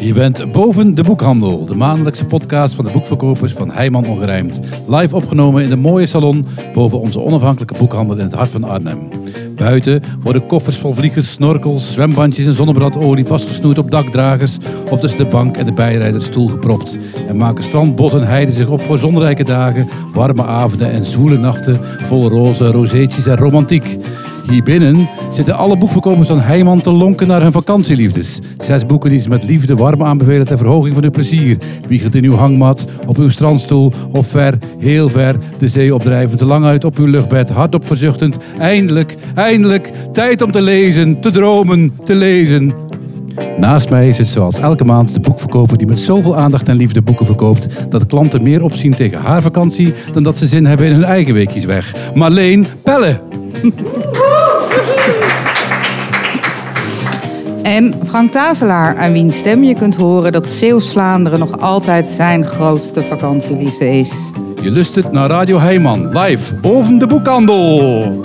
Je bent boven de boekhandel, de maandelijkse podcast van de boekverkopers van Heijman Ongerijmd. Live opgenomen in de mooie salon boven onze onafhankelijke boekhandel in het hart van Arnhem. Buiten worden koffers vol vliegers, snorkels, zwembandjes en zonnebradolie vastgesnoerd op dakdragers of tussen de bank en de bijrijdersstoel gepropt. En maken strand, bos en heide zich op voor zonrijke dagen, warme avonden en zwoele nachten vol roze, rozeetjes en romantiek. Hier binnen zitten alle boekverkopers van Heijman te lonken naar hun vakantieliefdes. Zes boeken die ze met liefde warm aanbevelen ter verhoging van uw plezier. Wiegend in uw hangmat, op uw strandstoel of ver, heel ver, de zee opdrijvend, lang uit op uw luchtbed, hardop verzuchtend. Eindelijk, eindelijk, tijd om te lezen, te dromen, te lezen. Naast mij zit zoals elke maand de boekverkoper die met zoveel aandacht en liefde boeken verkoopt dat klanten meer opzien tegen haar vakantie dan dat ze zin hebben in hun eigen weekjes weg. Marleen Pelle. En Frank Tazelaar, aan wiens stem je kunt horen dat Zeeuws-Vlaanderen nog altijd zijn grootste vakantieliefde is. Je lustert naar Radio Heijman, live boven de boekhandel.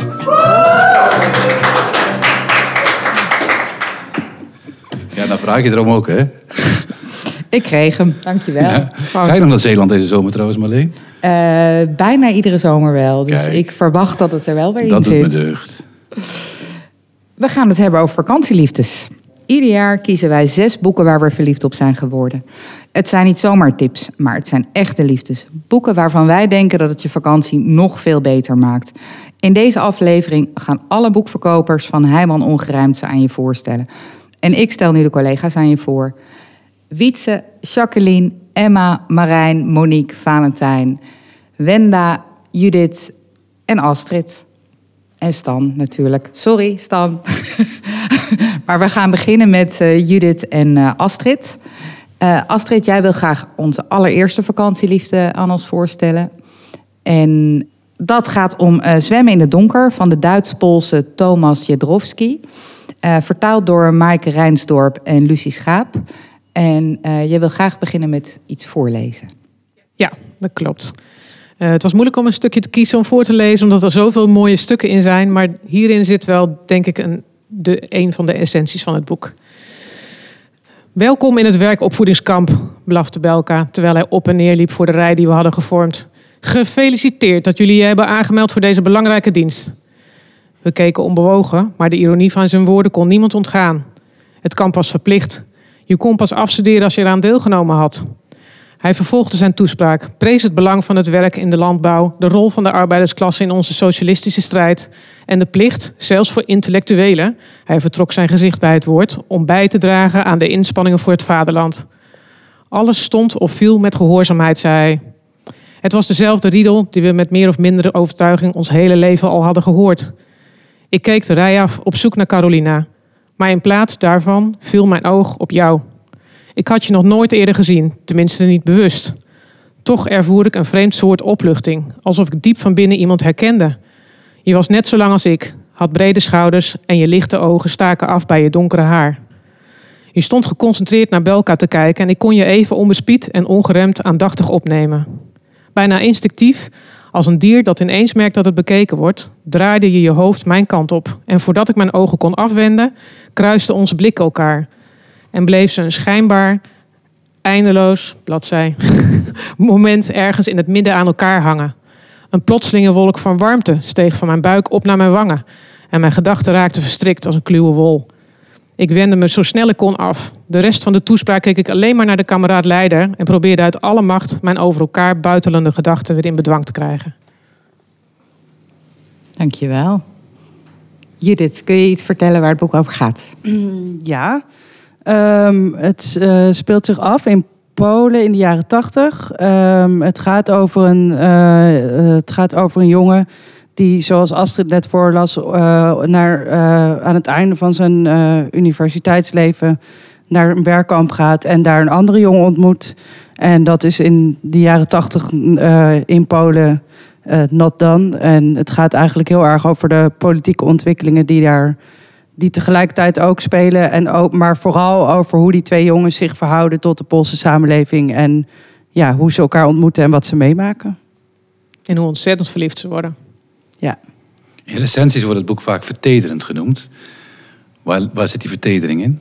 Ja, dan vraag je erom ook, hè? Ik kreeg hem, dankjewel. Ja. Ga je nog naar Zeeland deze zomer trouwens, Marleen? Eh, bijna iedere zomer wel, dus Kijk. ik verwacht dat het er wel weer Dat in doet me zit. deugd. We gaan het hebben over vakantieliefdes. Ieder jaar kiezen wij zes boeken waar we verliefd op zijn geworden. Het zijn niet zomaar tips, maar het zijn echte liefdes. Boeken waarvan wij denken dat het je vakantie nog veel beter maakt. In deze aflevering gaan alle boekverkopers van Heijman Ongerijmd ze aan je voorstellen. En ik stel nu de collega's aan je voor. Wietse, Jacqueline, Emma, Marijn, Monique, Valentijn, Wenda, Judith en Astrid. En Stan natuurlijk. Sorry, Stan. maar we gaan beginnen met eh, Judith en eh, Astrid. Eh, Astrid, jij wil graag onze allereerste vakantieliefde aan ons voorstellen. En dat gaat om Zwemmen in het Donker van de Duits-Poolse Thomas Jedrowski. Vertaald door Maaike Rijnsdorp en Lucie Schaap. En eh jij wil graag beginnen met iets voorlezen. Ja, dat klopt. Het was moeilijk om een stukje te kiezen om voor te lezen, omdat er zoveel mooie stukken in zijn. Maar hierin zit wel, denk ik, een, de, een van de essenties van het boek. Welkom in het werkopvoedingskamp, blafte Belka, terwijl hij op en neer liep voor de rij die we hadden gevormd. Gefeliciteerd dat jullie je hebben aangemeld voor deze belangrijke dienst. We keken onbewogen, maar de ironie van zijn woorden kon niemand ontgaan. Het kamp was verplicht. Je kon pas afstuderen als je eraan deelgenomen had. Hij vervolgde zijn toespraak, prees het belang van het werk in de landbouw, de rol van de arbeidersklasse in onze socialistische strijd en de plicht, zelfs voor intellectuelen, hij vertrok zijn gezicht bij het woord, om bij te dragen aan de inspanningen voor het vaderland. Alles stond of viel met gehoorzaamheid, zei hij. Het was dezelfde riedel die we met meer of minder overtuiging ons hele leven al hadden gehoord. Ik keek de rij af op zoek naar Carolina, maar in plaats daarvan viel mijn oog op jou. Ik had je nog nooit eerder gezien, tenminste niet bewust. Toch ervoer ik een vreemd soort opluchting, alsof ik diep van binnen iemand herkende. Je was net zo lang als ik, had brede schouders en je lichte ogen staken af bij je donkere haar. Je stond geconcentreerd naar Belka te kijken en ik kon je even onbespied en ongeremd aandachtig opnemen. Bijna instinctief, als een dier dat ineens merkt dat het bekeken wordt, draaide je je hoofd mijn kant op. En voordat ik mijn ogen kon afwenden, kruisten onze blikken elkaar. En bleef ze een schijnbaar, eindeloos, bladzij, moment ergens in het midden aan elkaar hangen. Een plotselinge wolk van warmte steeg van mijn buik op naar mijn wangen. En mijn gedachten raakten verstrikt als een kluwe wol. Ik wendde me zo snel ik kon af. De rest van de toespraak keek ik alleen maar naar de kameraad leider en probeerde uit alle macht mijn over elkaar buitelende gedachten weer in bedwang te krijgen. Dankjewel. Judith, kun je iets vertellen waar het boek over gaat? Ja, Ehm, het eh, speelt zich af in Polen in de jaren tachtig. Ehm, het, gaat over een, eh, het gaat over een jongen die, zoals Astrid net voorlas, eh, naar, aan het einde van zijn universiteitsleven naar een werkkamp gaat en daar een andere jongen ontmoet. En dat is in de jaren tachtig in Polen not done. En het gaat eigenlijk heel erg over de politieke ontwikkelingen die daar die tegelijkertijd ook spelen. En ook, maar vooral over hoe die twee jongens zich verhouden tot de Poolse samenleving. En ja, hoe ze elkaar ontmoeten en wat ze meemaken. En hoe ontzettend verliefd ze worden. Ja. In recensies wordt het boek vaak vertederend genoemd. Waar, waar zit die vertedering in?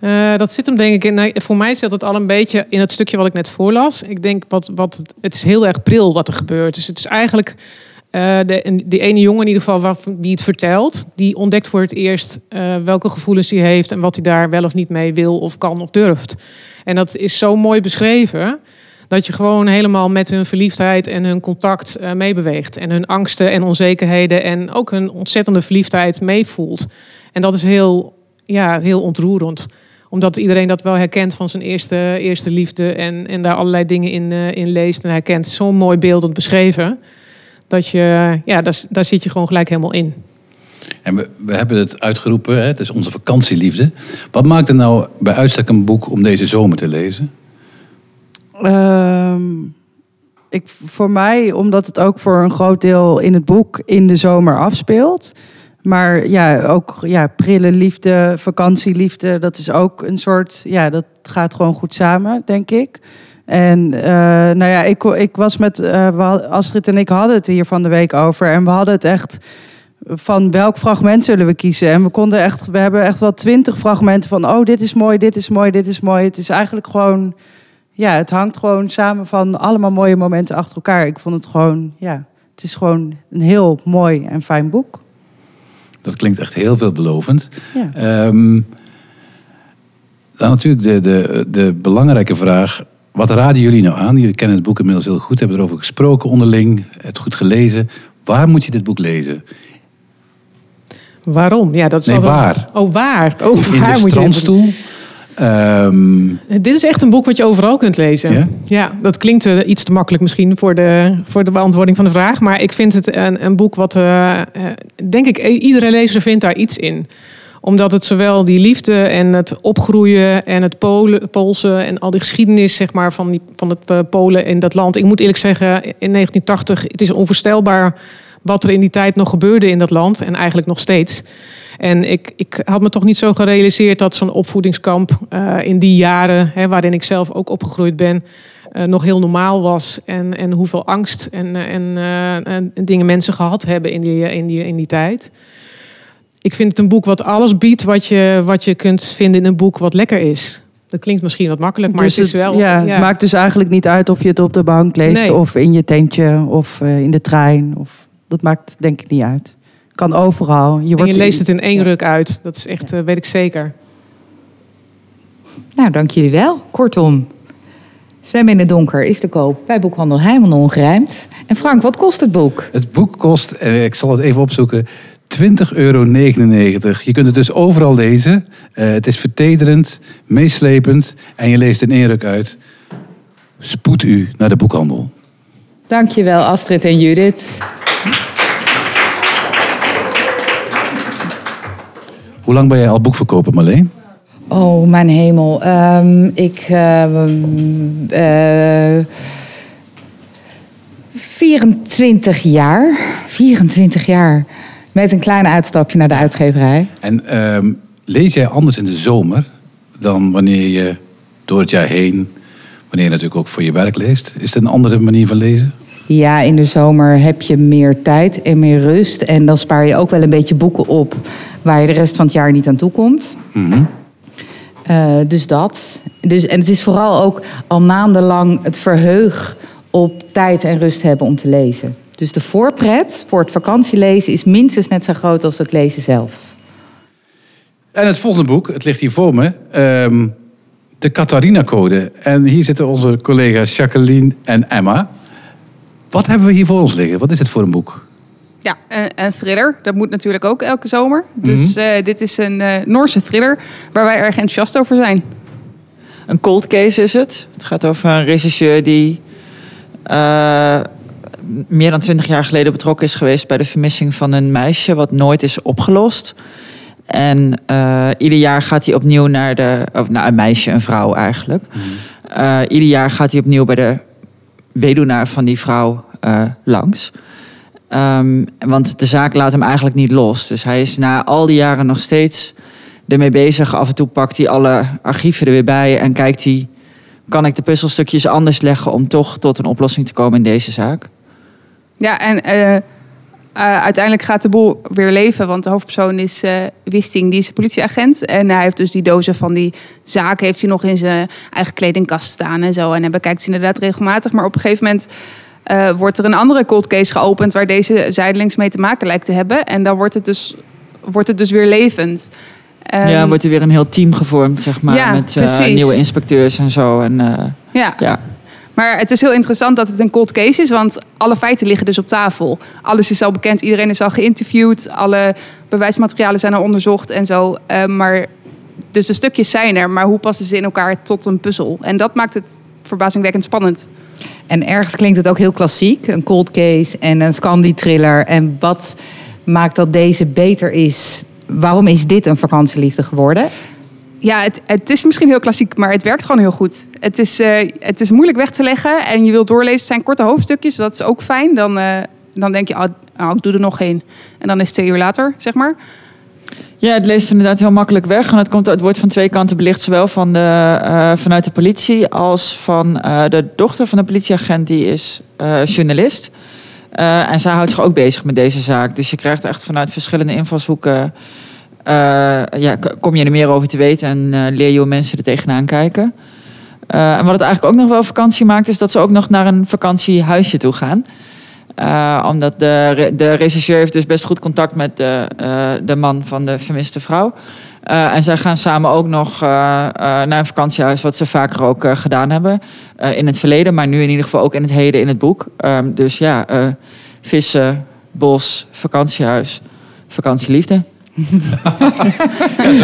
Uh, dat zit hem denk ik in. Voor mij zit het al een beetje in het stukje wat ik net voorlas. Ik denk wat, wat het is heel erg pril wat er gebeurt. Dus het is eigenlijk uh, de, ene jongen in ieder geval die het vertelt, die ontdekt voor het eerst uh, welke gevoelens hij heeft en wat hij daar wel of niet mee wil of kan of durft. En dat is zo mooi beschreven dat je gewoon helemaal met hun verliefdheid en hun contact uh, meebeweegt. En hun angsten en onzekerheden en ook hun ontzettende verliefdheid meevoelt. En dat is heel, ja, heel ontroerend omdat iedereen dat wel herkent van zijn eerste, eerste liefde en, en daar allerlei dingen in, in leest en herkent. Zo'n mooi beeldend beschreven dat je, ja, daar, daar zit je gewoon gelijk helemaal in. En we, we hebben het uitgeroepen, hè, het is onze vakantieliefde. Wat maakt het nou bij uitstek een boek om deze zomer te lezen? Um, ik, voor mij, omdat het ook voor een groot deel in het boek in de zomer afspeelt. Maar ja, ook ja, prille liefde, vakantieliefde, dat is ook een soort, ja, dat gaat gewoon goed samen, denk ik. En uh, nou ja, ik, ik was met uh, Astrid en ik hadden het hier van de week over. En we hadden het echt van welk fragment zullen we kiezen. En we konden echt, we hebben echt wel twintig fragmenten van oh, dit is mooi, dit is mooi, dit is mooi. Het is eigenlijk gewoon, ja, het hangt gewoon samen van allemaal mooie momenten achter elkaar. Ik vond het gewoon, ja, het is gewoon een heel mooi en fijn boek. Dat klinkt echt heel veelbelovend. Ja. Um, dan natuurlijk de, de, de belangrijke vraag wat raden jullie nou aan? Jullie kennen het boek inmiddels heel goed, hebben erover gesproken onderling, het goed gelezen. Waar moet je dit boek lezen? Waarom? Ja, dat is nee, waar? Oh, waar? Oh, In waar de moet strandstoel? je um... Dit is echt een boek wat je overal kunt lezen. Ja, ja dat klinkt uh, iets te makkelijk misschien voor de, voor de beantwoording van de vraag. Maar ik vind het een, een boek wat, uh, uh, denk ik, iedere lezer vindt daar iets in omdat het zowel die liefde en het opgroeien en het Polen, Poolse en al die geschiedenis zeg maar, van, die, van het uh, Polen in dat land. Ik moet eerlijk zeggen, in 1980, het is onvoorstelbaar wat er in die tijd nog gebeurde in dat land. En eigenlijk nog steeds. En ik, ik had me toch niet zo gerealiseerd dat zo'n opvoedingskamp uh, in die jaren, hè, waarin ik zelf ook opgegroeid ben, uh, nog heel normaal was. En, en hoeveel angst en, en, en dingen mensen gehad hebben in die, in die, in die tijd ik vind het een boek wat alles biedt wat je, wat je kunt vinden in een boek wat lekker is. Dat klinkt misschien wat makkelijk, maar dus het is wel. Ja, Het maakt dus eigenlijk niet uit of je het op de bank leest, of in je tentje, of uh, in de trein. Of, dat maakt denk ik niet uit. Kan overal. Je, wordt je leest het in één ruk uit. Dat is echt, uh, weet ik zeker. Nou, dank jullie wel. Kortom, Zwemmen in het donker is te koop bij boekhandel Heijman Ongerijmd. En Frank, wat kost het boek? Het boek kost, eh, ik zal het even opzoeken, 20,99 euro. Je kunt het dus overal lezen. Uh, het is vertederend, meeslepend en je leest in één ruk uit. Spoed u naar de boekhandel. Dankjewel Astrid en Judith. Hoe lang ben jij al boekverkoper, Marleen? Oh, mijn hemel. Um, ik... Uh, uh, 24 jaar. 24 jaar. Met een klein uitstapje naar de uitgeverij. En ehm, lees jij anders in de zomer dan wanneer je door het jaar heen, wanneer je natuurlijk ook voor je werk leest? Is het een andere manier van lezen? Ja, in de zomer heb je meer tijd en meer rust. En dan spaar je ook wel een beetje boeken op waar je de rest van het jaar niet aan toe komt. Mm dus dat. Dus, en het is vooral ook al maandenlang het verheug op tijd en rust hebben om te lezen. Dus de voorpret voor het vakantielezen is minstens net zo groot als het lezen zelf. En het volgende boek, het ligt hier voor me, um, de Catharina-code. En hier zitten onze collega's Jacqueline en Emma. Wat hebben we hier voor ons liggen? Wat is het voor een boek? Ja, een, thriller. Dat moet natuurlijk ook elke zomer. Dus mm dit is een uh, Noorse thriller waar wij erg enthousiast over zijn. Een cold case is het. Het gaat over een regisseur die uh, meer dan twintig jaar geleden betrokken is geweest bij de vermissing van een meisje, wat nooit is opgelost. En uh, ieder jaar gaat hij opnieuw naar de. Of nou, een meisje, een vrouw eigenlijk. Uh, ieder jaar gaat hij opnieuw bij de weduwnaar van die vrouw uh, langs. Um, want de zaak laat hem eigenlijk niet los. Dus hij is na al die jaren nog steeds ermee bezig. Af en toe pakt hij alle archieven er weer bij en kijkt hij. Kan ik de puzzelstukjes anders leggen om toch tot een oplossing te komen in deze zaak? Ja, en uh, eh, uiteindelijk gaat de boel weer leven. Want de hoofdpersoon is eh, Wisting, die is een politieagent. En hij heeft dus die dozen van die zaken... heeft hij nog in zijn eigen kledingkast staan en zo. En hij bekijkt ze inderdaad regelmatig. Maar op een gegeven moment eh, wordt er een andere cold case geopend... waar deze zijdelings mee te maken lijkt te hebben. En dan wordt het dus, wordt het dus weer levend. Ehm, ja, wordt er weer een heel team gevormd, zeg maar. Ja, met eh, nieuwe inspecteurs en zo. En, eh, ja. ja. Maar het is heel interessant dat het een cold case is, want alle feiten liggen dus op tafel. Alles is al bekend, iedereen is al geïnterviewd, alle bewijsmaterialen zijn al onderzocht en zo. Eh, maar dus de stukjes zijn er, maar hoe passen ze in elkaar tot een puzzel? En dat maakt het verbazingwekkend spannend. En ergens klinkt het ook heel klassiek. Een cold case en een Scandi-thriller. En wat maakt dat deze beter is? Waarom is dit een vakantieliefde geworden? Ja, het, het is misschien heel klassiek, maar het werkt gewoon heel goed. Het is, eh, het is moeilijk weg te leggen en je wilt doorlezen. Het zijn korte hoofdstukjes, dat is ook fijn. Dan, eh, dan denk je, ah, ah, ik doe er nog één. En dan is het twee uur later, zeg maar. Ja, het leest inderdaad heel makkelijk weg. En het, komt, het wordt van twee kanten belicht. Zowel van de, eh, vanuit de politie als van de dochter van de politieagent. Die is journalist. En zij houdt zich ook bezig met deze zaak. Dus je krijgt echt vanuit verschillende invalshoeken... eh, ja, kom je er meer over te weten en eh, leer je hoe mensen er tegenaan kijken. Eh, en wat het eigenlijk ook nog wel vakantie maakt... is dat ze ook nog naar een vakantiehuisje toe gaan. Omdat de, de regisseur heeft dus best goed contact met de, de man van de vermiste vrouw. En zij gaan samen ook nog naar een vakantiehuis, wat ze vaker ook gedaan hebben in het verleden, maar nu in ieder geval ook in het heden in het boek. Ehm, dus ja, vissen, bos, vakantiehuis, vakantieliefde.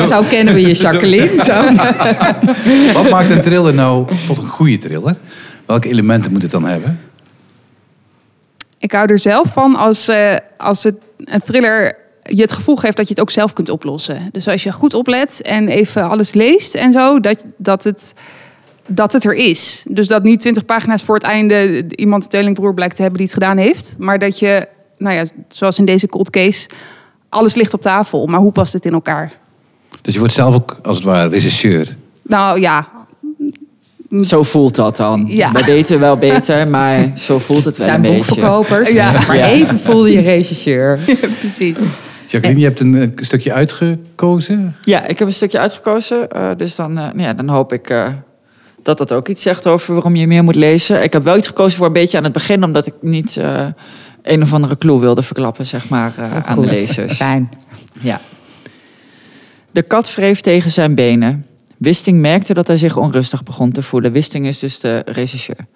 Zo, kennen we je, Jacqueline. Zo. Wat maakt een thriller nou tot een goede thriller? Welke elementen moet het dan hebben? Ik hou er zelf van als, eh, als het, een thriller je het gevoel geeft dat je het ook zelf kunt oplossen. Dus als je goed oplet en even alles leest en zo, dat, dat, het, dat het er is. Dus dat niet twintig pagina's voor het einde iemand de tweelingbroer blijkt te hebben die het gedaan heeft. Maar dat je, nou ja, zoals in deze cold case, alles ligt op tafel. Maar hoe past het in elkaar? Dus je wordt zelf ook als het ware regisseur. Nou ja, Zo voelt dat dan. Ja. We weten wel beter, maar zo voelt het wel zijn een beetje. boekverkopers. Ja. Maar Ja. even voelde je regisseur. precies. Jacqueline, je hebt een eh, stukje uitgekozen. Ja, ik heb een stukje uitgekozen. eh, dus dan, eh, nou ja, dan hoop ik eh, dat dat ook iets zegt over waarom je meer moet lezen. Ik heb wel iets gekozen voor een beetje aan het begin, omdat ik niet eh, een of andere clue wilde verklappen, zeg maar, eh, aan de lezers. Fijn. Ja. De kat wreef tegen zijn benen. Wisting merkte dat hij zich onrustig begon te voelen. Wisting is dus de regisseur.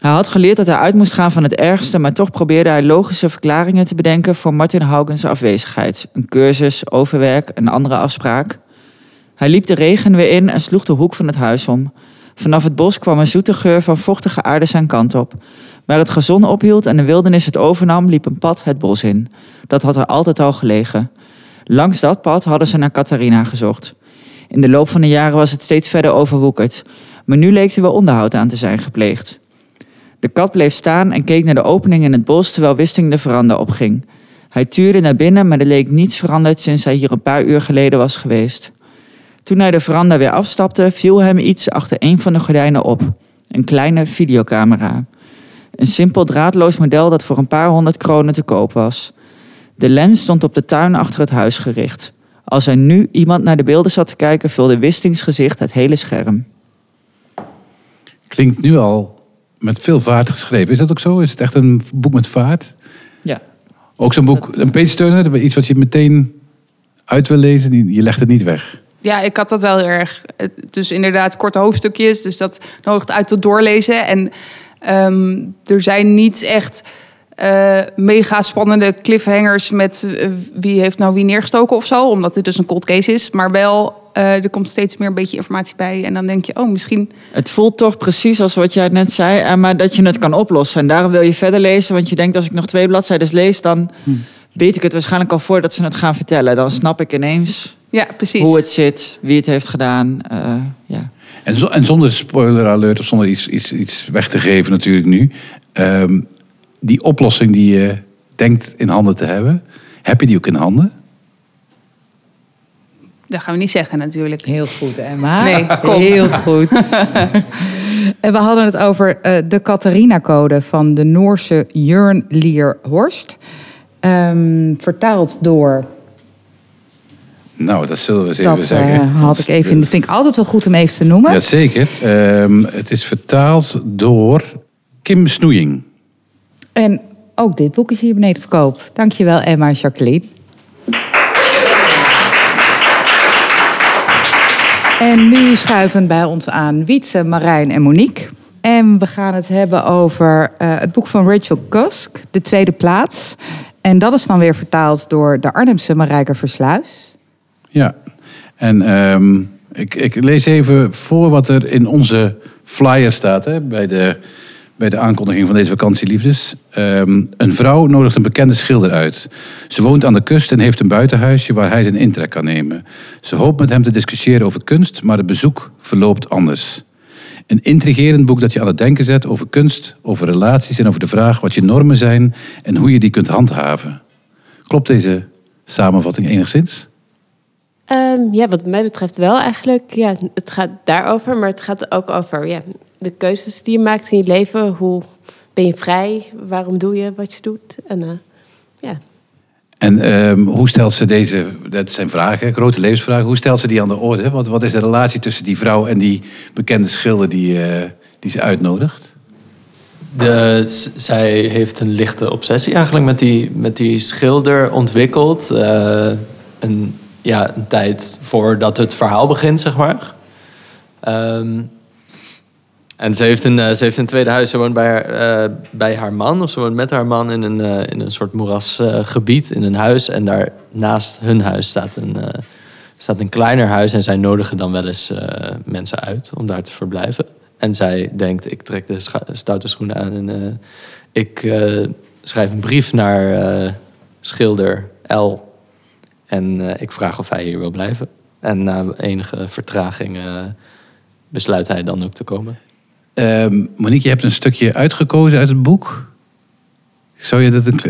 Hij had geleerd dat hij uit moest gaan van het ergste, maar toch probeerde hij logische verklaringen te bedenken voor Martin Haugens afwezigheid. Een cursus, overwerk, een andere afspraak. Hij liep de regen weer in en sloeg de hoek van het huis om. Vanaf het bos kwam een zoete geur van vochtige aarde zijn kant op. Waar het gezon ophield en de wildernis het overnam, liep een pad het bos in. Dat had er altijd al gelegen. Langs dat pad hadden ze naar Catharina gezocht. In de loop van de jaren was het steeds verder overwoekerd, maar nu leek er wel onderhoud aan te zijn gepleegd. De kat bleef staan en keek naar de opening in het bos terwijl Wisting de veranda opging. Hij tuurde naar binnen, maar er leek niets veranderd sinds hij hier een paar uur geleden was geweest. Toen hij de veranda weer afstapte, viel hem iets achter een van de gordijnen op. Een kleine videocamera. Een simpel draadloos model dat voor een paar honderd kronen te koop was. De lens stond op de tuin achter het huis gericht. Als er nu iemand naar de beelden zat te kijken, vulde Wistings gezicht het hele scherm. Klinkt nu al met veel vaart geschreven. Is dat ook zo? Is het echt een boek met vaart? Ja. Ook zo'n boek, een page turner, iets wat je meteen uit wil lezen. die- Je legt het niet weg. Ja, ik had dat wel heel erg. Dus inderdaad, korte hoofdstukjes. Dus dat nodigt uit tot doorlezen. En ehm, er zijn niet echt eh, mega spannende cliffhangers met eh, wie heeft nou wie neergestoken of zo. Omdat het dus een cold case is. Maar wel, eh, er komt steeds meer een beetje informatie bij. En dan denk je, oh, misschien... Het voelt toch precies als wat jij net zei, maar dat je het kan oplossen. En daarom wil je verder lezen, want je denkt als ik nog twee bladzijden lees, dan weet ik het waarschijnlijk al voordat ze het gaan vertellen. Dan snap ik ineens Ja, precies. hoe het zit, wie het heeft gedaan. eh, ja. En, zo- en zonder spoiler alert of zonder iets, iets, iets weg te geven natuurlijk nu. Ehm, die oplossing die je denkt in handen te hebben, heb je die ook in handen? Dat gaan we niet zeggen natuurlijk. Heel goed, Emma. Nee, kom. Heel goed. en we hadden het over eh, de Catharina-code van de Noorse Jörn Lier Horst. Ehm, vertaald door. Nou, dat zullen we eens even Dat zeggen. eh, had ik even. Dat vind ik altijd wel goed om even te noemen. Jazeker. Ehm het is vertaald door Kim Snoeing. En ook dit boek is hier beneden te koop. Dankjewel, Emma en Jacqueline. En nu schuiven bij ons aan Wietse, Marijn en Monique. En we gaan het hebben over eh, het boek van Rachel Cusk, De Tweede Plaats. En dat is dan weer vertaald door de Arnhemse Marijke Versluis. Ja. En ehm, ik, ik lees even voor wat er in onze flyer staat hè, bij, de, bij de aankondiging van deze vakantieliefdes. Ehm, een vrouw nodigt een bekende schilder uit. Ze woont aan de kust en heeft een buitenhuisje waar hij zijn intrek kan nemen. Ze hoopt met hem te discussiëren over kunst, maar het bezoek verloopt anders. Een intrigerend boek dat je aan het denken zet over kunst, over relaties en over de vraag wat je normen zijn en hoe je die kunt handhaven. Klopt deze samenvatting enigszins? Ehm, ja, wat mij betreft wel eigenlijk. Ja, het gaat daarover, maar het gaat ook over ja, de keuzes die je maakt in je leven. Hoe ben je vrij? Waarom doe je wat je doet? En eh, ja, En ehm, hoe stelt ze deze, dat zijn vragen, grote levensvragen, hoe stelt ze die aan de orde? Wat, wat is de relatie tussen die vrouw en die bekende schilder die, eh, die ze uitnodigt? De, zij heeft een lichte obsessie eigenlijk met die, met die schilder ontwikkeld. eh, een, ja, een tijd voordat het verhaal begint, zeg maar. Ehm, en ze heeft, een, eh, ze heeft een tweede huis. Ze woont bij haar, eh, bij haar man, of ze woont met haar man in een, eh, in een soort moerasgebied, in een huis. En daar naast hun huis staat een, staat een kleiner huis. En zij nodigen dan wel eens mensen uit om daar te verblijven. En zij denkt, ik trek de stoute schoenen aan en ik schrijf een brief naar schilder L. En eh, ik vraag of hij hier wil blijven. En na enige vertraging eh, besluit hij dan ook te komen. Ehm, Monique, je hebt een stukje uitgekozen uit het boek. Zou je dat een,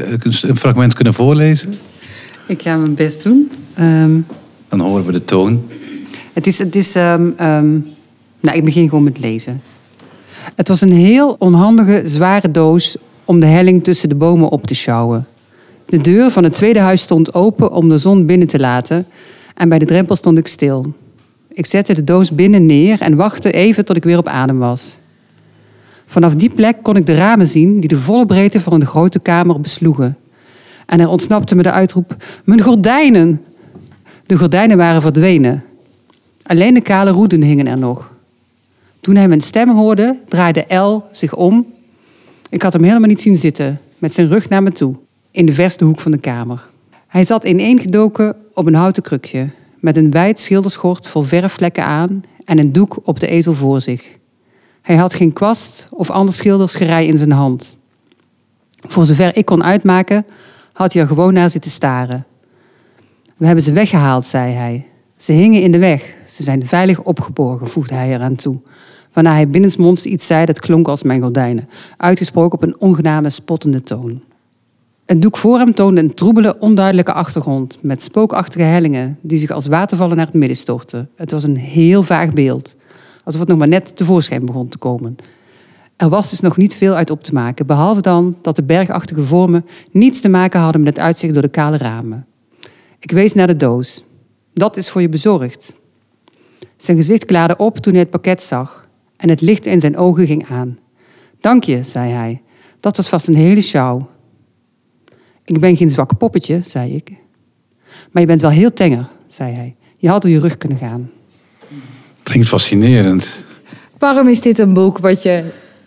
een fragment kunnen voorlezen? Ik ga mijn best doen. Ehm, Dan horen we de toon. het is, het is ehm, ehm, nou, ik begin gewoon met lezen. Het was een heel onhandige, zware doos om de helling tussen de bomen op te sjouwen. De deur van het tweede huis stond open om de zon binnen te laten en bij de drempel stond ik stil. Ik zette de doos binnen neer en wachtte even tot ik weer op adem was. Vanaf die plek kon ik de ramen zien die de volle breedte van de grote kamer besloegen. En er ontsnapte me de uitroep: Mijn gordijnen! De gordijnen waren verdwenen. Alleen de kale roeden hingen er nog. Toen hij mijn stem hoorde, draaide L zich om. Ik had hem helemaal niet zien zitten, met zijn rug naar me toe, in de verste hoek van de kamer. Hij zat ineengedoken op een houten krukje, met een wijd schilderschort vol verfvlekken aan en een doek op de ezel voor zich. Hij had geen kwast of ander schildersgerei in zijn hand. Voor zover ik kon uitmaken, had hij er gewoon naar zitten staren. We hebben ze weggehaald, zei hij. Ze hingen in de weg. Ze zijn veilig opgeborgen, voegde hij eraan toe. Waarna hij binnensmonds iets zei dat klonk als mijn gordijnen. Uitgesproken op een ongename, spottende toon. Het doek voor hem toonde een troebele, onduidelijke achtergrond... met spookachtige hellingen die zich als watervallen naar het midden stortten. Het was een heel vaag beeld. Alsof het nog maar net tevoorschijn begon te komen. Er was dus nog niet veel uit op te maken... behalve dan dat de bergachtige vormen niets te maken hadden... met het uitzicht door de kale ramen. Ik wees naar de doos. Dat is voor je bezorgd. Zijn gezicht klaarde op toen hij het pakket zag en het licht in zijn ogen ging aan. Dank je, zei hij. Dat was vast een hele sjouw. Ik ben geen zwak poppetje, zei ik. Maar je bent wel heel tenger, zei hij. Je had door je rug kunnen gaan. Klinkt fascinerend. Waarom is dit een boek wat je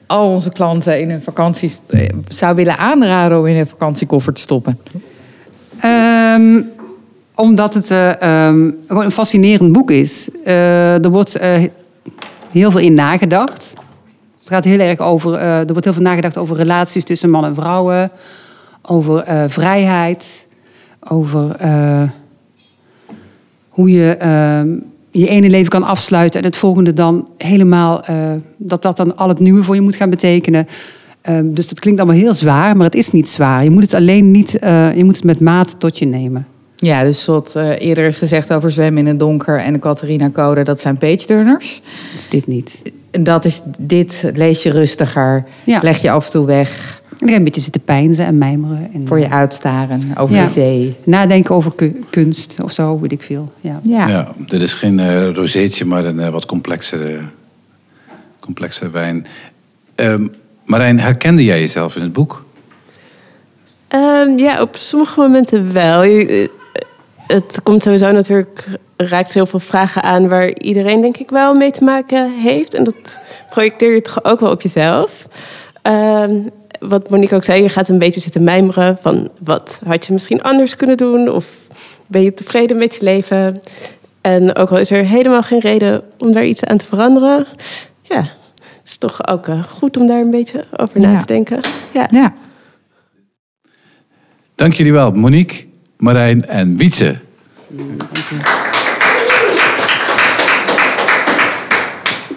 al onze klanten in hun vakanties eh, zou willen aanraden om in een vakantiekoffer te stoppen? Ehm, omdat het eh, ehm, gewoon een fascinerend boek is. Eh, er wordt eh, heel veel in nagedacht. Het gaat heel erg over, eh, er wordt heel veel nagedacht over relaties tussen man en vrouwen. Over eh, vrijheid. Over eh, hoe je ehm, je ene leven kan afsluiten en het volgende dan helemaal, eh, dat dat dan al het nieuwe voor je moet gaan betekenen. Ehm, dus dat klinkt allemaal heel zwaar, maar het is niet zwaar. Je moet het alleen niet, je moet het met mate tot je nemen. Ja, dus wat eh, eerder is gezegd over zwemmen in het donker en de Catharina-code, dat zijn page-turners. is dit niet. En dat is dit, lees je rustiger, Ja. leg je af en toe weg En dan een beetje zitten pijnzen en mijmeren. En, voor je uitstaren over Ja. de zee. Nadenken over ku- kunst of zo, weet ik veel. Ja. Ja. Ja, dit is geen eh rozeetje, maar een eh, wat complexere, complexere wijn. Ehm, Marijn, herkende jij jezelf in het boek? Ehm, ja, op sommige momenten wel. Je- eh, Het komt sowieso natuurlijk, raakt heel veel vragen aan waar iedereen denk ik wel mee te maken heeft. En dat projecteer je toch ook wel op jezelf. Ehm, wat Monique ook zei, je gaat een beetje zitten mijmeren van wat had je misschien anders kunnen doen? Of ben je tevreden met je leven? En ook al is er helemaal geen reden om daar iets aan te veranderen. Ja, het is toch ook eh, goed om daar een beetje over na Ja. te denken. Ja. ja. Dank jullie wel, Monique, Marijn en Wietse.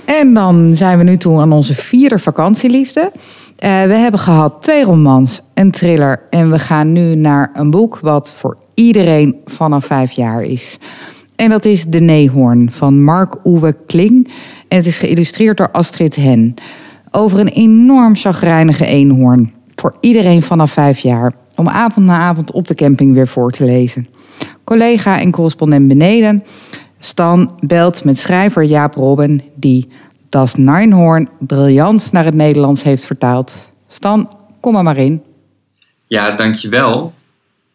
En dan zijn we nu toe aan onze vierde vakantieliefde. Eh, we hebben gehad twee romans, een thriller en we gaan nu naar een boek wat voor iedereen vanaf vijf jaar is. En dat is De Neehoorn van Mark-Uwe Kling. En het is geïllustreerd door Astrid Hen. Over een enorm chagrijnige eenhoorn. Voor iedereen vanaf vijf jaar. Om avond na avond op de camping weer voor te lezen. Collega en correspondent beneden Stan belt met schrijver Jaap Robben, die Das Neinhoorn briljant naar het Nederlands heeft vertaald. Stan, kom er maar in. Ja, dankjewel.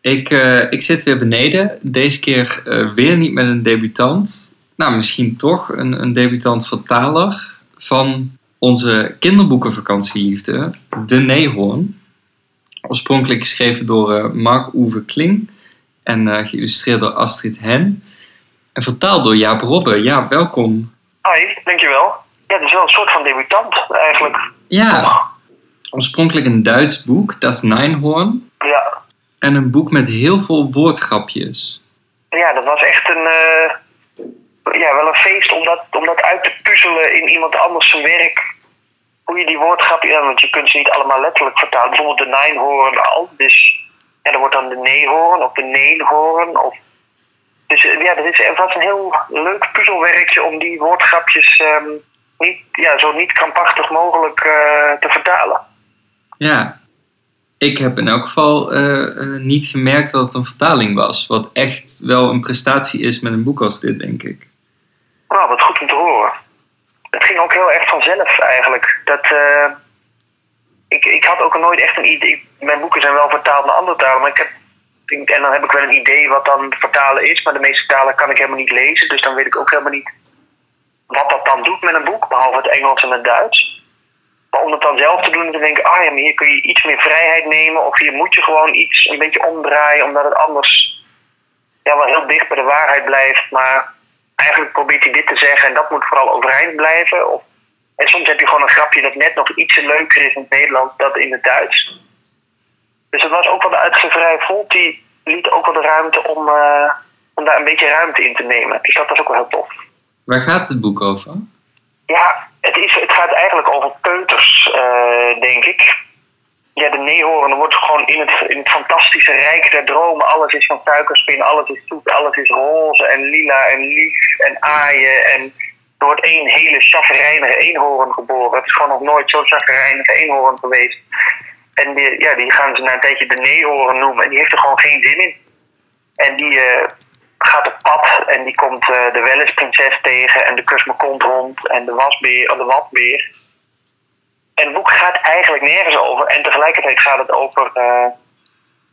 Ik, eh, ik zit weer beneden. Deze keer eh, weer niet met een debutant. Nou, misschien toch een, een debutant vertaler van onze kinderboekenvakantieliefde, De Neehoorn. Oorspronkelijk geschreven door eh, Mark-Uwe Kling en eh, geïllustreerd door Astrid Hen. En vertaald door Jaap Robbe. Ja, welkom. Hoi, dankjewel. Ja, het is wel een soort van debutant eigenlijk. Ja, oorspronkelijk een Duits boek, Das Neinhorn. Ja, En een boek met heel veel woordgrapjes. ja dat was echt een, eh, ja, wel een feest om dat, om dat uit te puzzelen in iemand anders zijn werk. Hoe je die woordgrappen, ja, want je kunt ze niet allemaal letterlijk vertalen. Bijvoorbeeld de Nijnhoorn al, dus ja, dan wordt dan de Neehoorn of de Neenhoorn. Of, dus eh, ja, dat is, een heel leuk puzzelwerkje om die woordgrapjes ehm, niet, ja, zo niet krampachtig mogelijk eh, te vertalen. Ja, ik heb in elk geval eh, niet gemerkt dat het een vertaling was. Wat echt wel een prestatie is met een boek als dit, denk ik. Nou, wat goed om te horen. Het ging ook heel erg vanzelf eigenlijk. Dat, eh, ik, ik had ook nooit echt een idee. Mijn boeken zijn wel vertaald naar andere talen, maar ik heb. En dan heb ik wel een idee wat dan vertalen is, maar de meeste talen kan ik helemaal niet lezen, dus dan weet ik ook helemaal niet wat dat dan doet met een boek, behalve het Engels en het Duits. Maar om het dan zelf te doen en te denken, ah ja, maar hier kun je iets meer vrijheid nemen, of hier moet je gewoon iets een beetje omdraaien, omdat het anders ja, wel heel dicht bij de waarheid blijft, maar eigenlijk probeert hij dit te zeggen en dat moet vooral overeind blijven. Of, en soms heb je gewoon een grapje dat net nog iets leuker is in het Nederlands dan in het Duits. Dus het was ook wel de uitgeverij Volt, die liet ook wel de ruimte om, eh, om daar een beetje ruimte in te nemen. Dus dat was ook wel heel tof. Waar gaat het boek over? Ja, het, is, het gaat eigenlijk over peuters, eh, denk ik. Ja, de neehoorn wordt gewoon in het, in het fantastische rijk der dromen. Alles is van suikerspin, alles is zoet, alles is roze en lila en lief en aaien. En er wordt één hele chagrijnige eenhoorn geboren. Het is gewoon nog nooit zo'n chagrijnige eenhoorn geweest. En die, ja, die gaan ze na een tijdje de neehoorn noemen. En die heeft er gewoon geen zin in. En die eh, gaat op pad en die komt eh, de Wellisprinses tegen en de kusmekonthond en de wasbeer, de watbeer. En het boek gaat eigenlijk nergens over. En tegelijkertijd gaat het over, eh,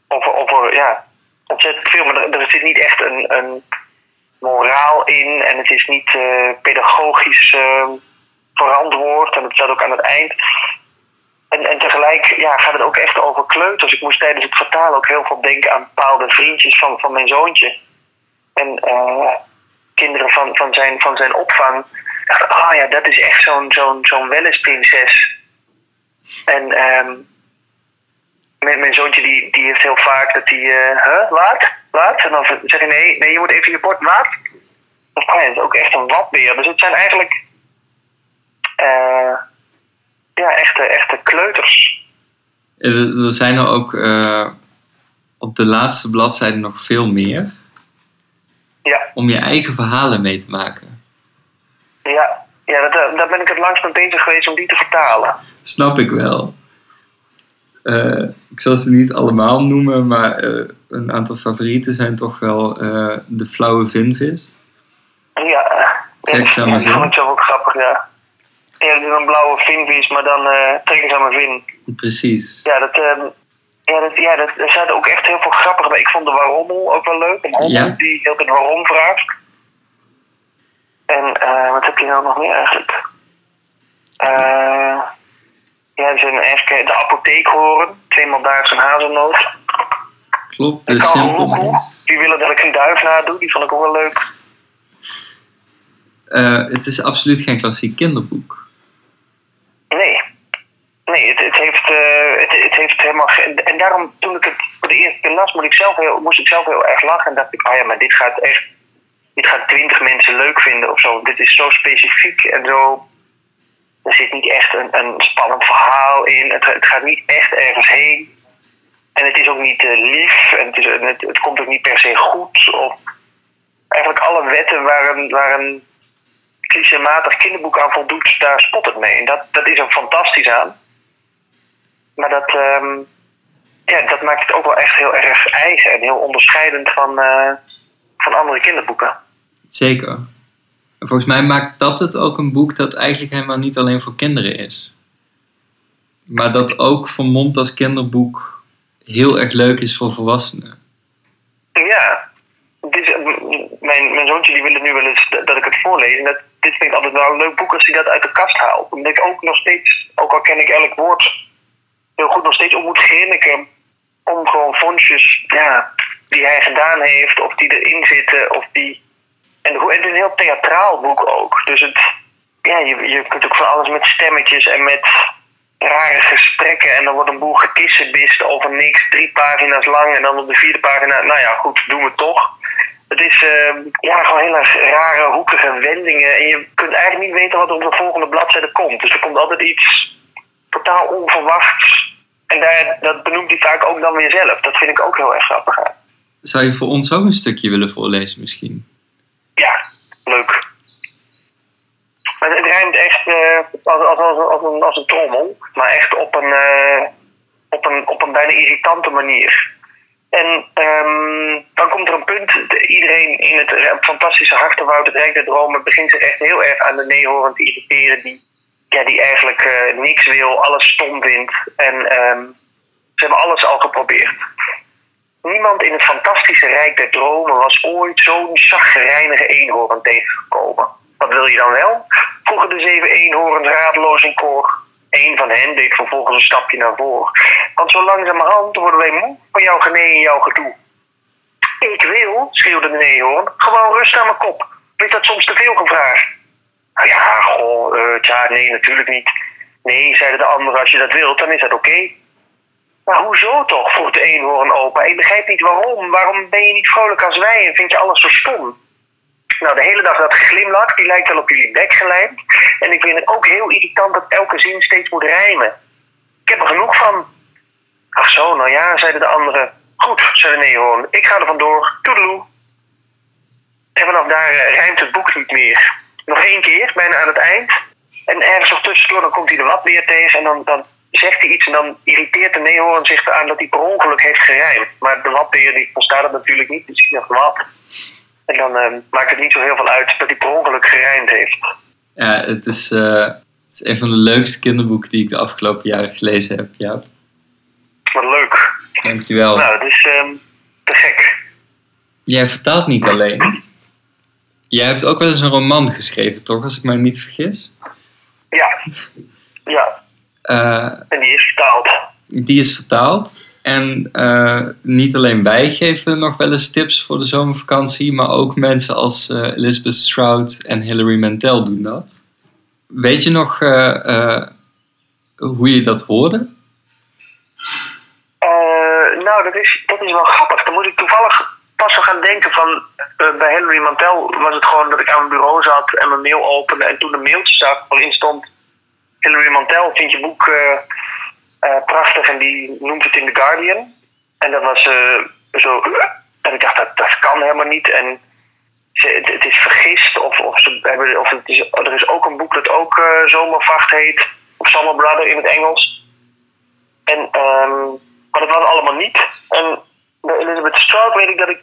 over, over ja, ontzettend veel. Maar er, zit niet echt een, een moraal in. En het is niet eh, pedagogisch eh, verantwoord. En dat staat ook aan het eind. En, en tegelijk ja, gaat het ook echt over kleuters. Ik moest tijdens het vertalen ook heel veel denken aan bepaalde vriendjes van, van mijn zoontje. En kinderen van, van, zijn, van zijn opvang. Ah ja, dat is echt zo'n zo'n zo'n Wellisprinses. En ehm, mijn, mijn zoontje die, die heeft heel vaak dat hij, eh huh, wat? Wat? En dan zeg je nee, nee, je moet even je bord, wat? Dat dat is ook echt een watbeer. Dus het zijn eigenlijk eh, ja, echte, echte kleuters. Er, zijn er ook eh, op de laatste bladzijde nog veel meer. Ja. Om je eigen verhalen mee te maken. Ja, ja dat, daar ben ik het langst mee bezig geweest om die te vertalen. Snap ik wel. Eh, ik zal ze niet allemaal noemen, maar eh, een aantal favorieten zijn toch wel eh, de flauwe vinvis. Ja, vond vin. ik zelf ook grappig, ja. Ja, dat is een blauwe vinvis, maar dan trekken ze aan mijn vin. Precies. Ja, dat, ehm, ja, dat, ja dat, er zaten ook echt heel veel grappige bij. Ik vond de waarommel ook wel leuk. Een hond Ja. die heel tijd waarom vraagt. En wat heb je nou nog meer eigenlijk? Eh ja, er zijn eigenlijk de apotheek horen. Tweemaal daags een hazelnoot. Klopt, de simpel. Die willen dat ik een duif nadoe. Die vond ik ook wel leuk. Eh, Het is absoluut geen klassiek kinderboek. Nee. Nee, het, het, heeft, eh, het, het heeft helemaal geen... En daarom, toen ik het voor de eerste keer las, moest ik zelf heel, moest ik zelf heel erg lachen. En dacht ik, oh ja, maar dit gaat echt... Dit gaat twintig mensen leuk vinden of zo. Dit is zo specifiek en zo... Er zit niet echt een, een spannend verhaal in. Het, het gaat niet echt ergens heen. En het is ook niet eh, lief. En het, is, het, komt ook niet per se goed. Of eigenlijk alle wetten waar een, waar een kinderboek aan voldoet, daar spot het mee. En dat, dat is er fantastisch aan. Maar dat, ehm, ja, dat maakt het ook wel echt heel erg eigen en heel onderscheidend van, eh, van andere kinderboeken. Zeker. En volgens mij maakt dat het ook een boek dat eigenlijk helemaal niet alleen voor kinderen is. Maar dat ook vermomd als kinderboek heel erg leuk is voor volwassenen. Ja, m- mijn, mijn zoontje die wil het nu wel eens dat ik het voorlees. En dat, dit vind ik altijd wel een leuk boek als hij dat uit de kast haalt. Omdat ik ook nog steeds, ook al ken ik elk woord heel goed, nog steeds op moet grinniken. Om gewoon vondjes ja, die hij gedaan heeft, of die erin zitten, of die... En het is een heel theatraal boek ook. Dus het, ja, je, je kunt ook van alles met stemmetjes en met rare gesprekken. En dan wordt een boel gekissenbist over niks, drie pagina's lang. En dan op de vierde pagina, nou ja, goed, doen we toch. Het is eh, ja, gewoon hele rare, hoekige wendingen. En je kunt eigenlijk niet weten wat er op de volgende bladzijde komt. Dus er komt altijd iets totaal onverwachts. En daar, dat benoemt hij vaak ook dan weer zelf. Dat vind ik ook heel erg grappig. Zou je voor ons ook een stukje willen voorlezen misschien? Ja, leuk. Maar het rijmt echt eh, als, als, als, als, een, als een trommel, maar echt op een, eh, op een, op een bijna irritante manier. En ehm, dan komt er een punt, de- iedereen in het eh, fantastische Hartenwoud, het Rijk der Dromen, begint zich echt heel erg aan de neehoorn te irriteren, die, ja, die eigenlijk eh, niks wil, alles stom vindt. En ehm, ze hebben alles al geprobeerd. Niemand in het fantastische Rijk der Dromen was ooit zo'n chagrijnige eenhoorn tegengekomen. Wat wil je dan wel? Vroegen de zeven eenhoorns radeloos in koor. Eén van hen deed vervolgens een stapje naar voren. Want zo langzamerhand worden wij moe van jouw genee en jouw gedoe. Ik wil, schreeuwde de neehoorn, gewoon rust aan mijn kop. Is dat soms te veel gevraagd? Nou ja, goh, eh, tja, nee, natuurlijk niet. Nee, zeiden de anderen, als je dat wilt, dan is dat oké. Maar hoezo toch? vroeg de eenhoorn opa. Ik begrijp niet waarom. Waarom ben je niet vrolijk als wij en vind je alles zo stom? Nou, de hele dag dat glimlach, die lijkt wel op jullie bek gelijmd. En ik vind het ook heel irritant dat elke zin steeds moet rijmen. Ik heb er genoeg van. Ach zo, nou ja, zeiden de anderen. Goed, zei de neehoorn. Ik ga er vandoor. Toedeloe. En vanaf daar eh, rijmt het boek niet meer. Nog één keer, bijna aan het eind. En ergens nog tussendoor, dan komt hij de watbeer tegen en dan, dan zegt hij iets en dan irriteert de neehoorn zich aan dat hij per ongeluk heeft gerijmd. Maar de watbeer die verstaat het natuurlijk niet, dus hij zegt wat. En dan eh, maakt het niet zo heel veel uit dat hij per ongeluk gerijmd heeft. Ja, het is, eh, het is een van de leukste kinderboeken die ik de afgelopen jaren gelezen heb. Ja, Wat leuk. dankjewel. Nou, dat is ehm, te gek. Jij vertaalt niet alleen. Jij hebt ook wel eens een roman geschreven, toch? Als ik mij niet vergis. Ja. Ja, en die is vertaald. die is vertaald. En eh, niet alleen wij geven nog wel eens tips voor de zomervakantie, maar ook mensen als eh, Elizabeth Stroud en Hilary Mantel doen dat. Weet je nog eh, eh, hoe je dat hoorde? Eh, nou, dat is, dat is wel grappig. Dan moet ik toevallig pas gaan denken van... eh, bij Henry Mantel was het gewoon dat ik aan mijn bureau zat en mijn mail opende... en toen een mailtje zag waarin stond... Hilary Mantel vindt je boek eh, eh, prachtig en die noemt het in The Guardian. En dat was eh, zo... En ik dacht, dat, dat kan helemaal niet. En ze, het, is vergist. Of, of, ze hebben, of het is, er is ook een boek dat ook Zomervacht heet. Of Summer Brother in het Engels. En, ehm, maar dat was allemaal niet. En bij Elizabeth Strout weet ik dat ik...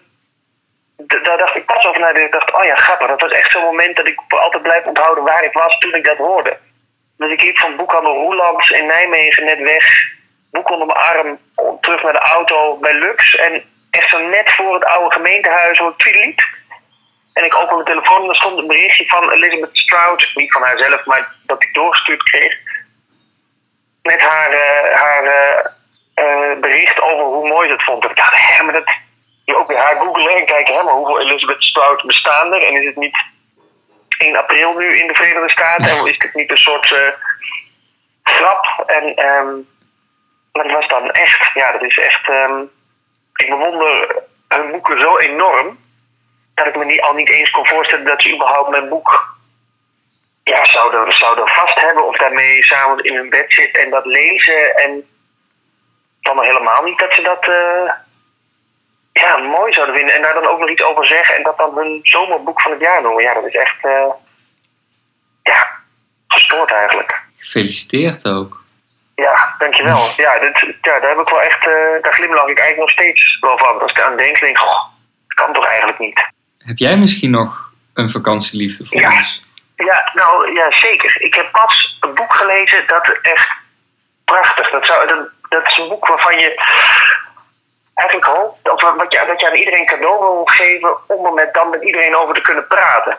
Daar dacht ik pas over na. Ik dacht, oh ja, grappig. Dat was echt zo'n moment dat ik altijd blijf onthouden waar ik was toen ik dat hoorde. Dus ik liep van boekhandel Roelands in Nijmegen net weg. Boek onder mijn arm, terug naar de auto bij Lux. En echt zo net voor het oude gemeentehuis hoor ik Tweedelied. En ik open mijn telefoon en er stond een berichtje van Elizabeth Strout. Niet van haarzelf, maar dat ik doorgestuurd kreeg. Met haar, eh, haar eh, eh, bericht over hoe mooi ze het vond. Ik dacht, hè, maar dat... Je ook weer haar googlen en kijken, hè, maar hoeveel Elizabeth Strout bestaan er? En is het niet 1 april nu in de Verenigde Staten? En is dit niet een soort eh, grap? En ehm, maar dat was dan echt, ja, dat is echt. ehm, ik bewonder hun boeken zo enorm. dat ik me niet, al niet eens kon voorstellen dat ze überhaupt mijn boek. ja, zouden, zouden vast hebben. of daarmee s'avonds in hun bed zitten en dat lezen. En dan nog helemaal niet dat ze dat. eh, ja, mooi zouden vinden. En daar dan ook nog iets over zeggen. en dat dan hun zomerboek van het jaar noemen. Ja, dat is echt. eh, ja, gestoord eigenlijk. Gefeliciteerd ook. Ja, dankjewel. Ja, dit, ja daar heb ik wel echt, eh, daar glimlach ik eigenlijk nog steeds wel van. Als ik aan denk, denk ik, dat kan toch eigenlijk niet. Heb jij misschien nog een vakantieliefde voor Ja. ons? Ja, nou ja, zeker. Ik heb pas een boek gelezen dat echt prachtig. Dat, zou, dat, dat is een boek waarvan je eigenlijk hoopt, of wat je, dat je aan iedereen cadeau wil geven om er met, dan met iedereen over te kunnen praten.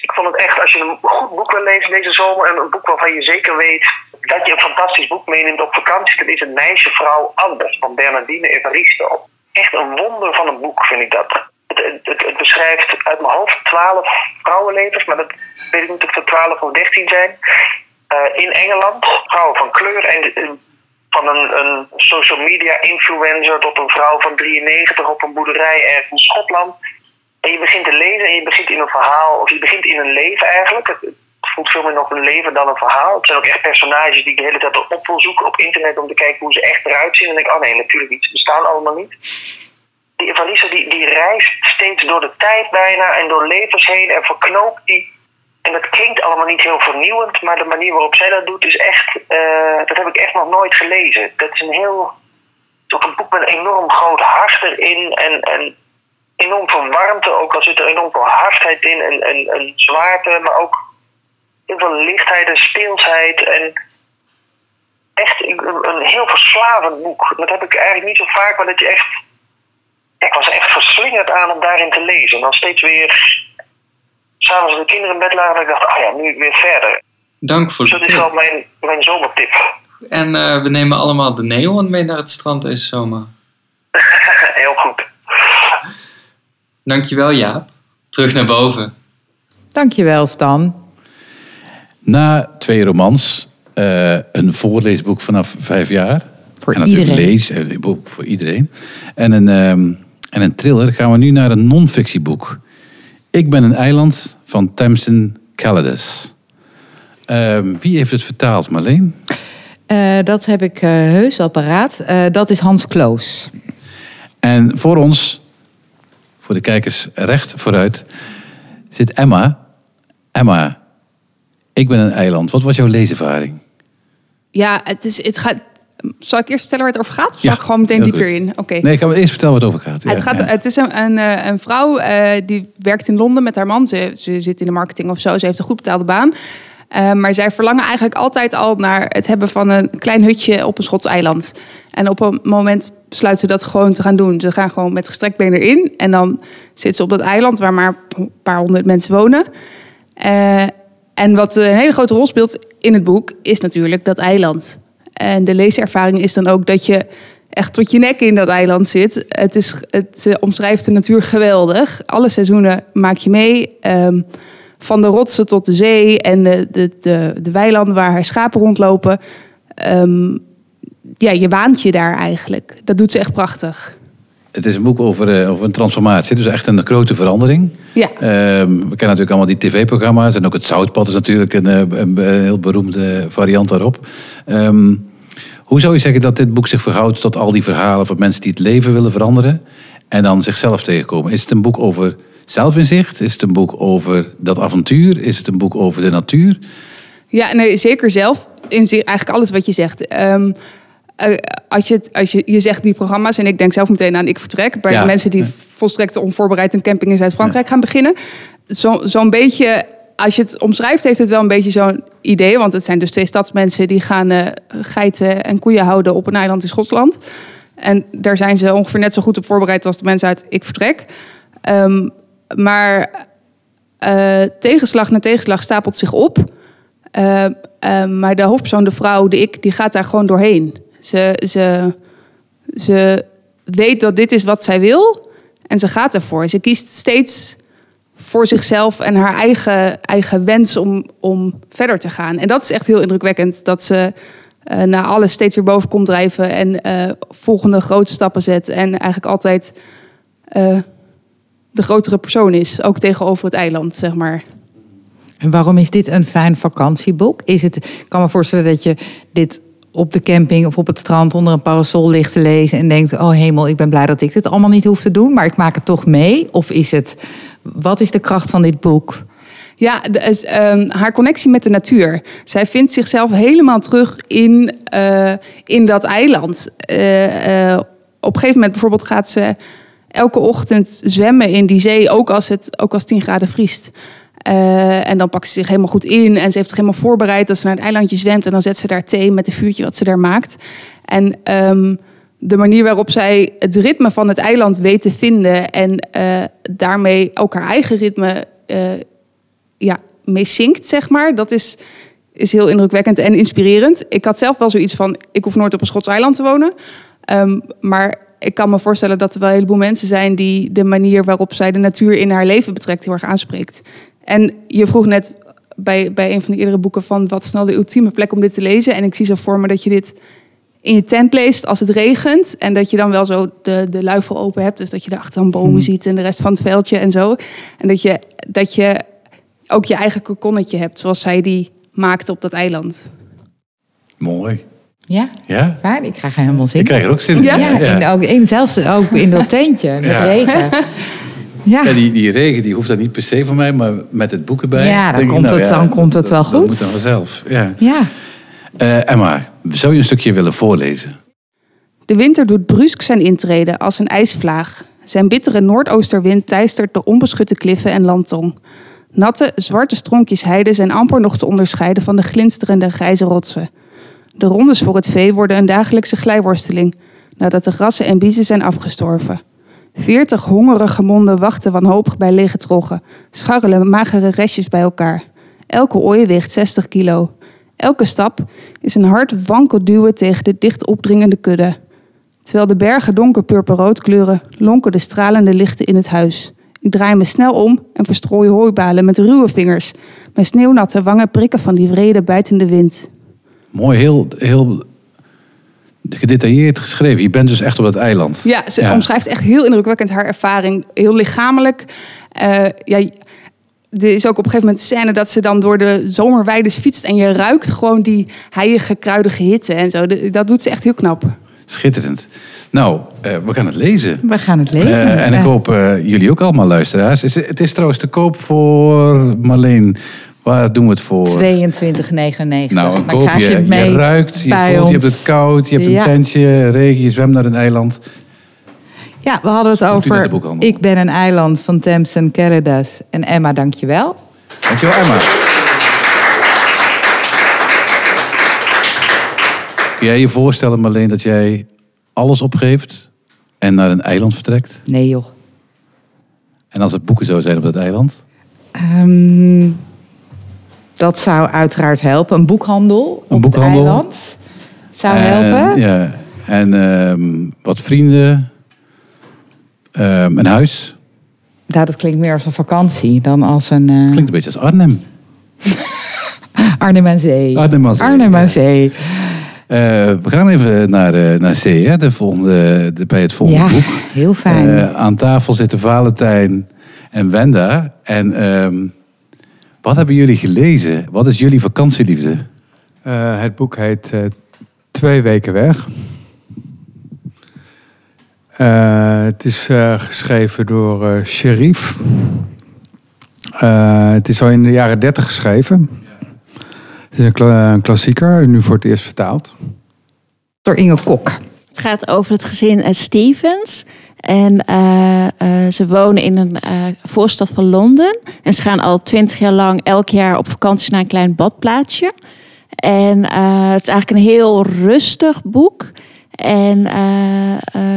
Ik vond het echt, als je een goed boek wil lezen deze zomer, en een boek waarvan je zeker weet dat je een fantastisch boek meeneemt op vakantie, dat is Het Meisje, Vrouw, Anders van Bernardine Evaristo. Echt een wonder van een boek, vind ik dat. Het, het, het, het beschrijft uit mijn hoofd twaalf vrouwenlevens, maar dat weet ik niet of er twaalf of dertien zijn. eh, in Engeland, vrouwen van kleur en van een, een social media influencer tot een vrouw van 93 op een boerderij ergens in Schotland. En je begint te lezen en je begint in een verhaal, of je begint in een leven eigenlijk. Het, voelt veel meer nog een leven dan een verhaal. Het zijn ook echt personages die ik de hele tijd op wil zoeken op internet om te kijken hoe ze echt eruit zien. En dan denk ik, oh nee, natuurlijk niet, ze bestaan allemaal niet. Die Evanisa die, die reist steeds door de tijd bijna en door levens heen en verknoopt die. En dat klinkt allemaal niet heel vernieuwend, maar de manier waarop zij dat doet is echt, eh, dat heb ik echt nog nooit gelezen. Dat is een heel, ook een boek met een enorm groot hart erin en, en enorm veel warmte, ook al zit er enorm veel hardheid in en, en, en zwaarte, maar ook heel veel lichtheid en speelsheid en echt een, een heel verslavend boek. Dat heb ik eigenlijk niet zo vaak, maar dat je echt, ik was echt verslingerd aan om daarin te lezen. En dan steeds weer, s'avonds de kinderen in bed lagen, dat ik dacht, ah ja, nu weer verder. Dank voor Dus de dat is wel tip. mijn, mijn zomertip. En eh, we nemen allemaal de neon mee naar het strand deze zomer. heel goed. Dankjewel Jaap. Terug naar boven. Dankjewel, Stan. Na twee romans, eh, een voorleesboek vanaf vijf jaar. Voor en natuurlijk iedereen. lees, een boek voor iedereen. En een, ehm, en een thriller gaan we nu naar een non-fictieboek. Ik ben een eiland van Tamsin Callidas. Ehm, wie heeft het vertaald, Marleen? Eh, dat heb ik eh, heus wel paraat. Eh, dat is Hans Kloos. En voor ons, voor de kijkers recht vooruit, zit Emma. Emma, ik ben een eiland. Wat was jouw leeservaring? Ja, het, is, het gaat. Zal ik eerst vertellen waar het over gaat? Of Ja, zal ik gewoon meteen dieper goed. in? Oké. Nee, ik kan eerst vertellen wat het over gaat. Ja, het, gaat, ja. het is een, een, eh, een vrouw eh, die werkt in Londen met haar man. Ze, ze zit in de marketing of zo. Ze heeft een goed betaalde baan. Eh, maar zij verlangen eigenlijk altijd al naar het hebben van een klein hutje op een Schots eiland. En op een moment besluiten ze dat gewoon te gaan doen. Ze gaan gewoon met gestrekt been erin. En dan zitten ze op dat eiland waar maar een paar honderd mensen wonen. En wat een hele grote rol speelt in het boek is natuurlijk dat eiland. En de leeservaring is dan ook dat je echt tot je nek in dat eiland zit. Het, is, het omschrijft de natuur geweldig. Alle seizoenen maak je mee. Ehm, van de rotsen tot de zee en de, de, de, de weilanden waar haar schapen rondlopen. Ehm, ja, je waant je daar eigenlijk. Dat doet ze echt prachtig. Het is een boek over, eh, over een transformatie. Dus echt een grote verandering. Ja. Ehm, we kennen natuurlijk allemaal die tv-programma's. En ook het Zoutpad is natuurlijk een, eh, een, een heel beroemde variant daarop. Ehm, hoe zou je zeggen dat dit boek zich verhoudt tot al die verhalen van mensen die het leven willen veranderen? en dan zichzelf tegenkomen. Is het een boek over zelfinzicht? Is het een boek over dat avontuur? Is het een boek over de natuur? Ja, nee, zeker zelf. In eigenlijk alles wat je zegt. Ehm, eh, als je, het- als je, je zegt die programma's, en ik denk zelf meteen aan Ik Vertrek. Bij Ja. mensen die Ja. volstrekt onvoorbereid een camping in Zuid-Frankrijk gaan beginnen. Zo- Zo'n beetje, als je het omschrijft, heeft het wel een beetje zo'n idee. Want het zijn dus twee stadsmensen die gaan eh, geiten en koeien houden op een eiland in Schotland. En daar zijn ze ongeveer net zo goed op voorbereid als de mensen uit Ik Vertrek. Ehm, maar eh, tegenslag na tegenslag stapelt zich op. Eh, maar de hoofdpersoon, de vrouw, de ik, die gaat daar gewoon doorheen. Ze, ze, ze weet dat dit is wat zij wil en ze gaat ervoor. Ze kiest steeds voor zichzelf en haar eigen, eigen wens om, om verder te gaan. En dat is echt heel indrukwekkend. Dat ze eh na alles steeds weer boven komt drijven en eh, volgende grote stappen zet. En eigenlijk altijd eh, de grotere persoon is. Ook tegenover het eiland, zeg maar. En waarom is dit een fijn vakantieboek? Is het, ik kan me voorstellen dat je dit op de camping of op het strand onder een parasol ligt te lezen en denkt: Oh hemel, ik ben blij dat ik dit allemaal niet hoef te doen, maar ik maak het toch mee. Of is het, wat is de kracht van dit boek? Ja, ehm, haar connectie met de natuur. Zij vindt zichzelf helemaal terug in, eh, in dat eiland. Eh, eh, op een gegeven moment bijvoorbeeld gaat ze elke ochtend zwemmen in die zee, ook als het ook als 10 graden vriest. Eh, en dan pakt ze zich helemaal goed in en ze heeft zich helemaal voorbereid dat ze naar het eilandje zwemt. En dan zet ze daar thee met een vuurtje wat ze daar maakt. En ehm, de manier waarop zij het ritme van het eiland weet te vinden en eh, daarmee ook haar eigen ritme eh, ja, mee zingt, zeg maar. Dat is, is heel indrukwekkend en inspirerend. Ik had zelf wel zoiets van, ik hoef nooit op een Schots eiland te wonen. Ehm, maar ik kan me voorstellen dat er wel een heleboel mensen zijn... die de manier waarop zij de natuur in haar leven betrekt heel erg aanspreekt. En je vroeg net bij, bij een van de eerdere boeken van... wat is nou de ultieme plek om dit te lezen? En ik zie zo voor me dat je dit in je tent leest als het regent. En dat je dan wel zo de, de luifel open hebt. Dus dat je daar achter een bomen ziet en de rest van het veldje en zo. En dat je, dat je ook je eigen kokonnetje hebt, zoals zij die maakte op dat eiland. Mooi. Ja, Ja? fijn. Ik krijg er helemaal zin Ik krijg er ook zin in. Ja, Ja. In, ook, in, zelfs ook in dat tentje met Ja. regen. Ja. Ja, die, die regen die hoeft dat niet per se van mij, maar met het boek erbij. Ja, dan denk ik, komt nou het- ja, dan komt het wel dat- goed. Dat moet dan vanzelf. Ja. ja. Eh, Emma, zou je een stukje willen voorlezen? De winter doet brusk zijn intrede als een ijsvlaag. Zijn bittere noordoosterwind teistert de onbeschutte kliffen en landtong. Natte, zwarte stronkjes heide zijn amper nog te onderscheiden van de glinsterende grijze rotsen. De rondes voor het vee worden een dagelijkse glijworsteling, nadat de grassen en biezen zijn afgestorven. Veertig hongerige monden wachten wanhopig bij lege troggen, scharrelen magere restjes bij elkaar. Elke ooi weegt 60 kilo. Elke stap is een hard wankel duwen tegen de dicht opdringende kudde. Terwijl de bergen donker purperrood kleuren, lonken de stralende lichten in het huis. Ik draai me snel om en verstrooi hooibalen met ruwe vingers. Mijn sneeuwnatte wangen prikken van die vrede bijtende wind. Mooi, heel, heel gedetailleerd geschreven. Je bent dus echt op dat eiland. Ja, ze omschrijft echt heel indrukwekkend haar ervaring. Heel lichamelijk. Eh, ja, er is ook op een gegeven moment een scène dat ze dan door de zomerweides fietst. En je ruikt gewoon die heilige, kruidige hitte en zo. De- Dat doet ze echt heel knap. Schitterend. Nou, eh, we gaan het lezen. We gaan het lezen. Eh, en ik hoop eh, jullie ook allemaal luisteraars. Is- Het is trouwens te koop voor Marleen. Waar doen we het voor? 22,99. Nou, een koopje. je het mee je ruikt, je voelt, je hebt het koud, je hebt Ja. een tentje, regen, je zwemt naar een eiland. Ja, we hadden het over. Ik ben een eiland van Thames en Callidas. En Emma, dankjewel. Dankjewel Emma. Kun jij je voorstellen Marleen dat jij alles opgeeft en naar een eiland vertrekt? Nee joh. En als het boeken zou zijn op dat eiland? Ehm, dat zou uiteraard helpen. Een boekhandel Een op boekhandel. het eiland zou En, helpen. Ja. En ehm, wat vrienden. Ehm, een huis. Ja, dat klinkt meer als een vakantie dan als een... eh, Klinkt een beetje als Arnhem. Arnhem aan Zee. Arnhem aan Zee, Arnhem aan. Zee. Eh, we gaan even naar, eh, naar zee, hè? De volgende, de, bij het volgende Ja, boek. heel fijn. Aan tafel zitten Valentijn en Wenda. En ehm, wat hebben jullie gelezen? Wat is jullie vakantieliefde? Eh, het boek heet eh, Twee weken weg. Eh, het is eh, geschreven door eh Sherif. Eh, het is al in de jaren 30 geschreven. Het is een, kla- een klassieker, nu voor het eerst vertaald. Door Inge Kok. Het gaat over het gezin Stevens. En eh, eh, ze wonen in een eh, voorstad van Londen. En ze gaan al twintig jaar lang elk jaar op vakantie naar een klein badplaatsje. En het is eigenlijk een heel rustig boek. En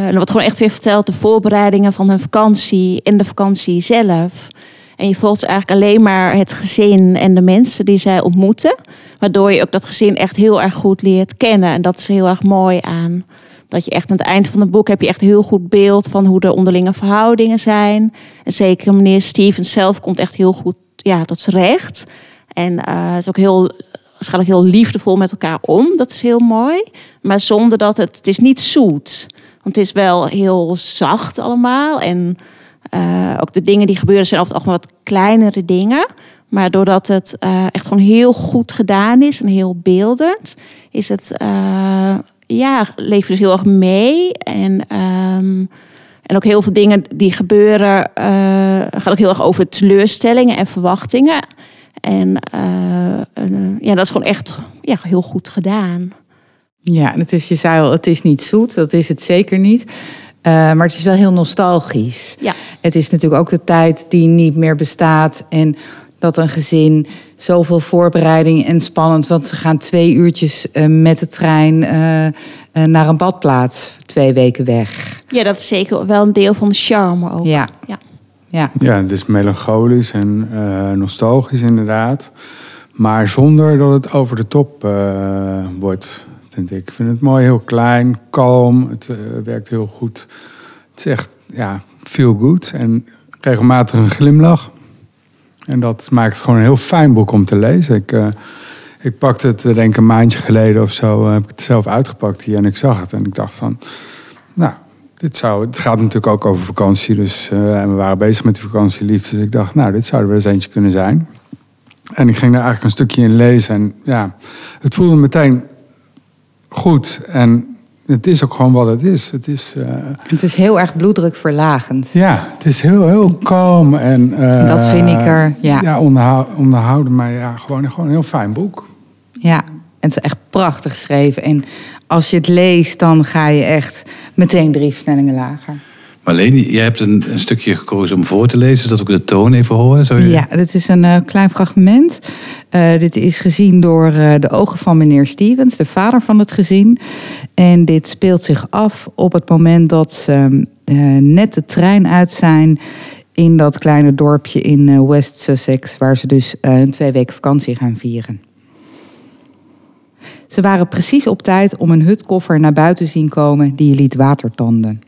er wordt gewoon echt weer verteld de voorbereidingen van hun vakantie en de vakantie zelf. En je volgt eigenlijk alleen maar het gezin en de mensen die zij ontmoeten. Waardoor je ook dat gezin echt heel erg goed leert kennen. En dat is heel erg mooi aan. Dat je echt aan het eind van het boek heb je echt een heel goed beeld van hoe de onderlinge verhoudingen zijn. En zeker meneer Stevens zelf komt echt heel goed ja, tot zijn recht. En het is ook heel, ze ook heel liefdevol met elkaar om. Dat is heel mooi. Maar zonder dat het, het is niet zoet. Want het is wel heel zacht allemaal. En eh, ook de dingen die gebeuren zijn het algemeen wat kleinere dingen. Maar doordat het eh, echt gewoon heel goed gedaan is en heel beeldend, is het, ja, leef je dus heel erg mee. En, ehm, en ook heel veel dingen die gebeuren, eh gaan ook heel erg over teleurstellingen en verwachtingen. En eh, eh, ja, dat is gewoon echt ja, heel goed gedaan. Ja, het is, je zei al, het is niet zoet. Dat is het zeker niet. Maar het is wel heel nostalgisch. Ja. Het is natuurlijk ook de tijd die niet meer bestaat. En dat een gezin zoveel voorbereiding en spannend. Want ze gaan twee uurtjes eh, met de trein eh, eh, naar een badplaats. Twee weken weg. Ja, dat is zeker wel een deel van de charme ook. Ja. ja. Ja. Ja, het is melancholisch en eh, nostalgisch inderdaad. Maar zonder dat het over de top eh, wordt, vind ik. Ik vind het mooi, heel klein, kalm. Het werkt heel goed. Het is echt, ja, feel good. En regelmatig een glimlach. En dat maakt het gewoon een heel fijn boek om te lezen. Ik, eh, ik pakte het, eh, denk ik, een maandje geleden of zo. eh, heb ik het zelf uitgepakt hier en ik zag het. En ik dacht van, nou, dit zou, het gaat natuurlijk ook over vakantie. Dus, en we waren bezig met die vakantieliefde. Dus ik dacht, nou, dit zou er wel eens eentje kunnen zijn. En ik ging daar eigenlijk een stukje in lezen. En ja, het voelde meteen goed. En het is ook gewoon wat het is. Het is, eh, Het is heel erg bloeddrukverlagend. ja, het is heel, heel kalm. En, eh, Dat vind ik er, ja. Ja, onderhou- onderhouden. Maar ja, gewoon, gewoon een heel fijn boek. Ja, en het is echt prachtig geschreven. En als je het leest, dan ga je echt meteen drie versnellingen lager. Marleen, jij hebt een, stukje gekozen om voor te lezen, zodat we de toon even horen. Je... Ja, dit is een eh, klein fragment. Eh, dit is gezien door eh, de ogen van meneer Stevens, de vader van het gezin. En dit speelt zich af op het moment dat ze net de trein uit zijn in dat kleine dorpje in West Sussex, waar ze dus een twee weken vakantie gaan vieren. Ze waren precies op tijd om een hutkoffer naar buiten zien komen die je liet watertanden.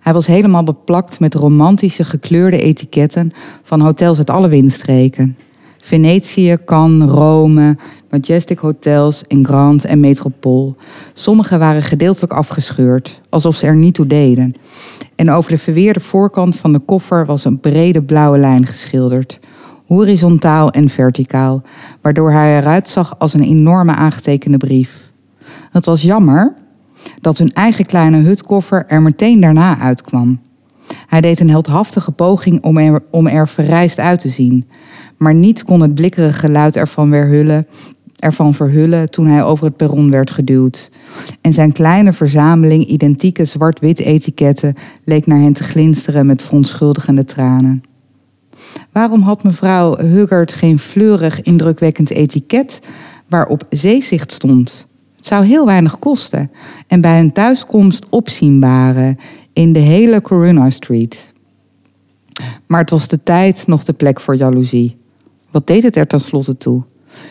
Hij was helemaal beplakt met romantische gekleurde etiketten van hotels uit alle windstreken. Venetië, Cannes, Rome, Majestic Hotels in Grand en Metropool. Sommige waren gedeeltelijk afgescheurd, alsof ze er niet toe deden. En over de verweerde voorkant van de koffer was een brede blauwe lijn geschilderd. Horizontaal en verticaal, waardoor hij eruit zag als een enorme aangetekende brief. Het was jammer dat hun eigen kleine hutkoffer er meteen daarna uitkwam. Hij deed een heldhaftige poging om er, om er verrijst uit te zien. Maar niets kon het blikkerige geluid ervan, weerhullen, ervan verhullen toen hij over het perron werd geduwd. En zijn kleine verzameling identieke zwart-wit etiketten leek naar hen te glinsteren met verontschuldigende tranen. Waarom had mevrouw Huggard geen fleurig, indrukwekkend etiket waarop zeezicht stond? Het zou heel weinig kosten en bij hun thuiskomst opzienbare in de hele Corona Street. Maar het was de tijd nog de plek voor jaloezie. Wat deed het er tenslotte toe?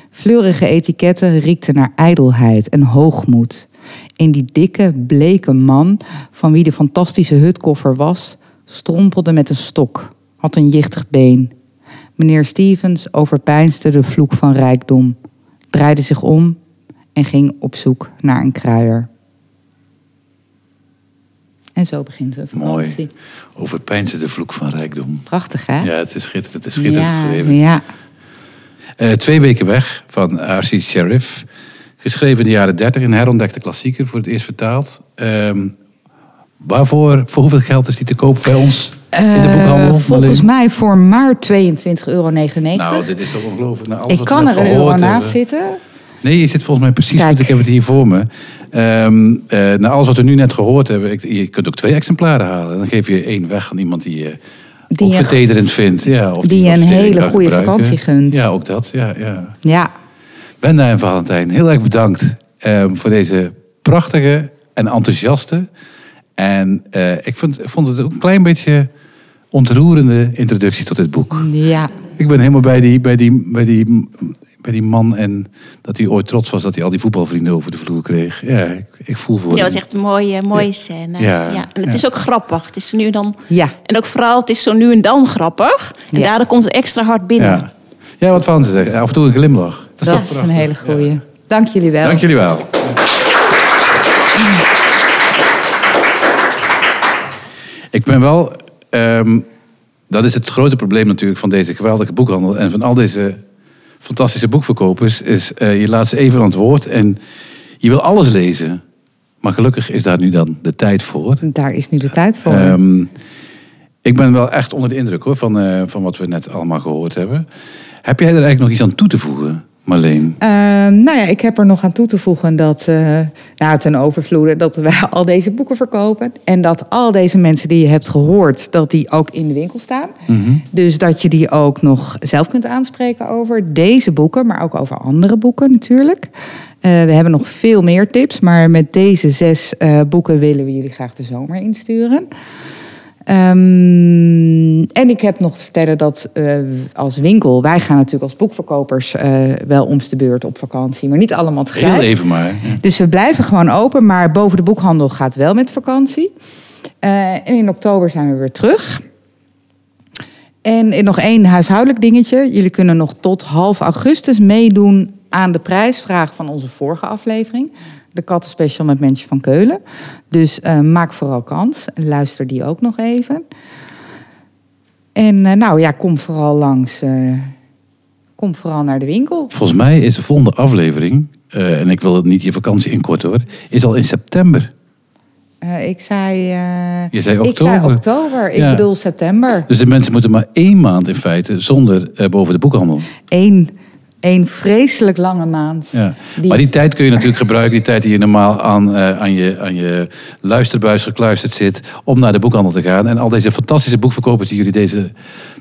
Fleurige etiketten riekten naar ijdelheid en hoogmoed. In die dikke, bleke man, van wie de fantastische hutkoffer was, strompelde met een stok, had een jichtig been. Meneer Stevens overpeinsde de vloek van rijkdom, draaide zich om en ging op zoek naar een kruier. En zo begint de vakantie. Mooi. Overpeinzen de vloek van rijkdom. Prachtig, hè? Ja, het is schitterend. Het is schitterend ja, geschreven. ja. Eh, twee weken weg van R.C. Sheriff. Geschreven in de jaren 30, een herontdekte klassieker, voor het eerst vertaald. Ehm, Waarvoor, voor hoeveel geld is die te koop bij ons in de Eh, boekhandel? volgens mij voor maar 22,99 euro. Nou, dit is toch ongelooflijk. Nou, alles ik kan er een euro naast hebben. zitten. Nee, je zit volgens mij precies Kijk. goed. Ik heb het hier voor me. Ehm eh, na alles wat we nu net gehoord hebben, ik, je kunt ook twee exemplaren halen. Dan geef je één weg aan iemand die je- vertederend vindt. Ja, of die je een hele goede gebruiken. vakantie gunt. Ja, ook dat. Ja, ja. Ja, Wenda en Valentijn, heel erg bedankt ehm, voor deze prachtige en enthousiaste. En eh, ik, vond, ik vond het een klein beetje ontroerende introductie tot dit boek. ja. Ik ben helemaal bij die, bij die, bij die, bij die man en dat hij ooit trots was dat hij al die voetbalvrienden over de vloer kreeg. Ja, ik, ik voel voor Ja, dat was echt een mooie, mooie scène. Ja, En het ja. is ook grappig. Het is nu en dan. Ja. En ook vooral, het is zo nu en dan grappig. En Ja. daardoor komt het extra hard binnen. Ja. ja, wat van te zeggen. Af en toe een glimlach. Dat, toch is een hele goeie. Dank jullie wel. Dank jullie wel. Ik ben wel... ehm, dat is het grote probleem natuurlijk van deze geweldige boekhandel... en van al deze fantastische boekverkopers... is eh, je laat ze even aan het woord en je wil alles lezen. Maar gelukkig is daar nu dan de tijd voor. Daar is nu de tijd voor. Ehm, ik ben wel echt onder de indruk hoor, van, eh, van wat we net allemaal gehoord hebben. Heb jij er eigenlijk nog iets aan toe te voegen, Marleen? Eh, nou ja, ik heb er nog aan toe te voegen dat eh nou, ten overvloede dat wij al deze boeken verkopen. En dat al deze mensen die je hebt gehoord, dat die ook in de winkel staan. Dus dat je die ook nog zelf kunt aanspreken over deze boeken, maar ook over andere boeken natuurlijk. Eh, we hebben nog veel meer tips, maar met deze zes eh, boeken willen we jullie graag de zomer insturen. Ehm, en ik heb nog te vertellen dat eh, als winkel, wij gaan natuurlijk als boekverkopers eh, wel omste beurt op vakantie, maar niet allemaal tegelijk. Heel even maar. Dus we blijven gewoon open, maar boven de boekhandel gaat wel met vakantie. Eh, en in oktober zijn we weer terug. En in nog één huishoudelijk dingetje. Jullie kunnen nog tot half augustus meedoen aan de prijsvraag van onze vorige aflevering. De kattenspecial met Mensje van Keulen. Dus eh, maak vooral kans. En luister die ook nog even. En eh, nou ja, kom vooral langs. eh, kom vooral naar de winkel. Volgens mij is de volgende aflevering, en ik wil het niet je vakantie inkorten hoor, is al in september. Ik zei. Je zei Ik zei oktober. oktober. Ik bedoel september. Dus de mensen moeten maar één maand in feite zonder boven de boekhandel. Eén, één vreselijk lange maand. Ja. Die- Maar die tijd kun je natuurlijk gebruiken, die tijd die je normaal aan, eh, aan, je, aan je luisterbuis gekluisterd zit, om naar de boekhandel te gaan. En al deze fantastische boekverkopers die jullie deze,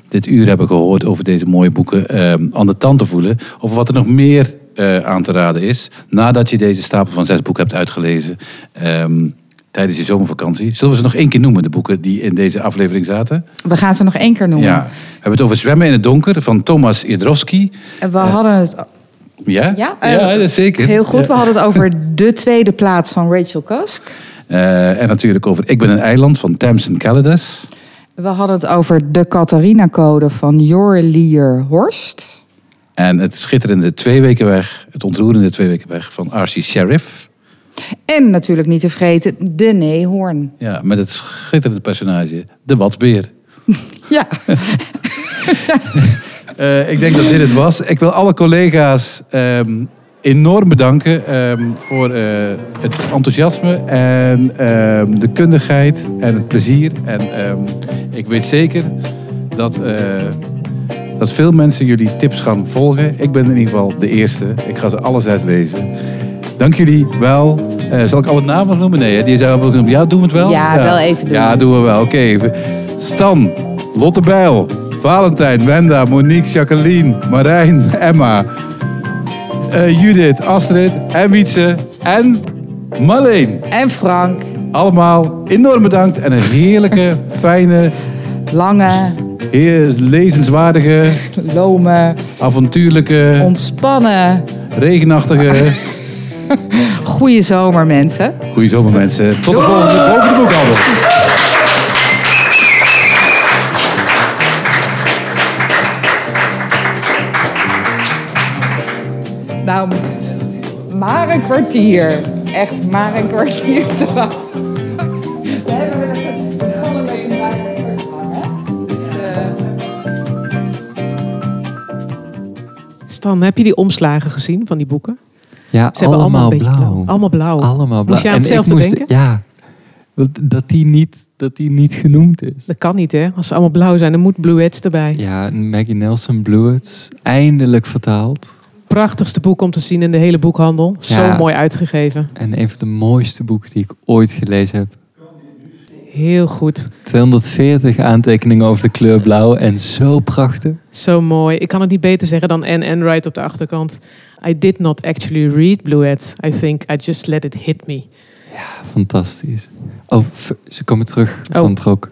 dit uur hebben gehoord over deze mooie boeken, eh, aan de tand te voelen. Over wat er nog meer eh, aan te raden is, nadat je deze stapel van zes boeken hebt uitgelezen. ehm, Tijdens je zomervakantie. Zullen we ze nog één keer noemen, de boeken die in deze aflevering zaten? We gaan ze nog één keer noemen. Ja. We hebben het over Zwemmen in het Donker van Thomas Jedrowski. En We hadden het. Ja? Ja, eh, ja dat is zeker. Heel goed. Ja. We hadden het over de tweede plaats van Rachel Cusk. Eh, en natuurlijk over Ik ben een eiland van Tamsin Callidas. We hadden het over de Catharina-code van Jorlier Horst. En het schitterende Twee Weken Weg, het ontroerende Twee Weken Weg van R.C. Sheriff. En natuurlijk niet te vergeten de Neehoorn. Ja, met het schitterende personage, de Watsbeer. Ja. Eh, ik denk dat dit het was. Ik wil alle collega's ehm, enorm bedanken ehm, voor eh, het enthousiasme en ehm, de kundigheid en het plezier. En ik weet zeker dat, eh, dat veel mensen jullie tips gaan volgen. Ik ben in ieder geval de eerste. Ik ga ze alle zes lezen. Dank jullie wel. Eh, zal ik alle namen noemen? Nee, hè? die zijn wel genoemd. Ja, doen we het wel? Ja, wel even doen. Ja, doen we wel. Oké. Stan, Lotte Bijl, Valentijn, Wenda, Monique, Jacqueline, Marijn, Emma, eh, Judith, Astrid en Wietse en Marleen. En Frank. Allemaal enorm bedankt en een heerlijke, fijne, Lange, heer, lezenswaardige, lome, avontuurlijke, ontspannen, regenachtige, goede zomer, mensen. goede zomer mensen. Tot de volgende Boven de Boekhandel. Nou, maar een kwartier. Echt maar een kwartier te wachten. We hebben wel even begonnen met een bijna hè? Dus, eh, Stan, heb je die omslagen gezien van die boeken? Ja, Ze hebben allemaal blauw. blauw. Allemaal blauw. Allemaal blauw. Moest je aan hetzelfde moest- denken? Ja. Dat, die niet, dat die niet genoemd is. Dat kan niet, hè? Als ze allemaal blauw zijn, dan moet Bluets erbij. Ja, Maggie Nelson Bluets. Eindelijk vertaald. Prachtigste boek om te zien in de hele boekhandel. Zo mooi uitgegeven. En een van de mooiste boeken die ik ooit gelezen heb. Heel goed. 240 aantekeningen over de kleur blauw en zo prachtig. Zo mooi. Ik kan het niet beter zeggen dan Anne Enright op de achterkant. I did not actually read Bluet. I think I just let it hit me. Fantastisch. Oh, ze komen terug van het rook.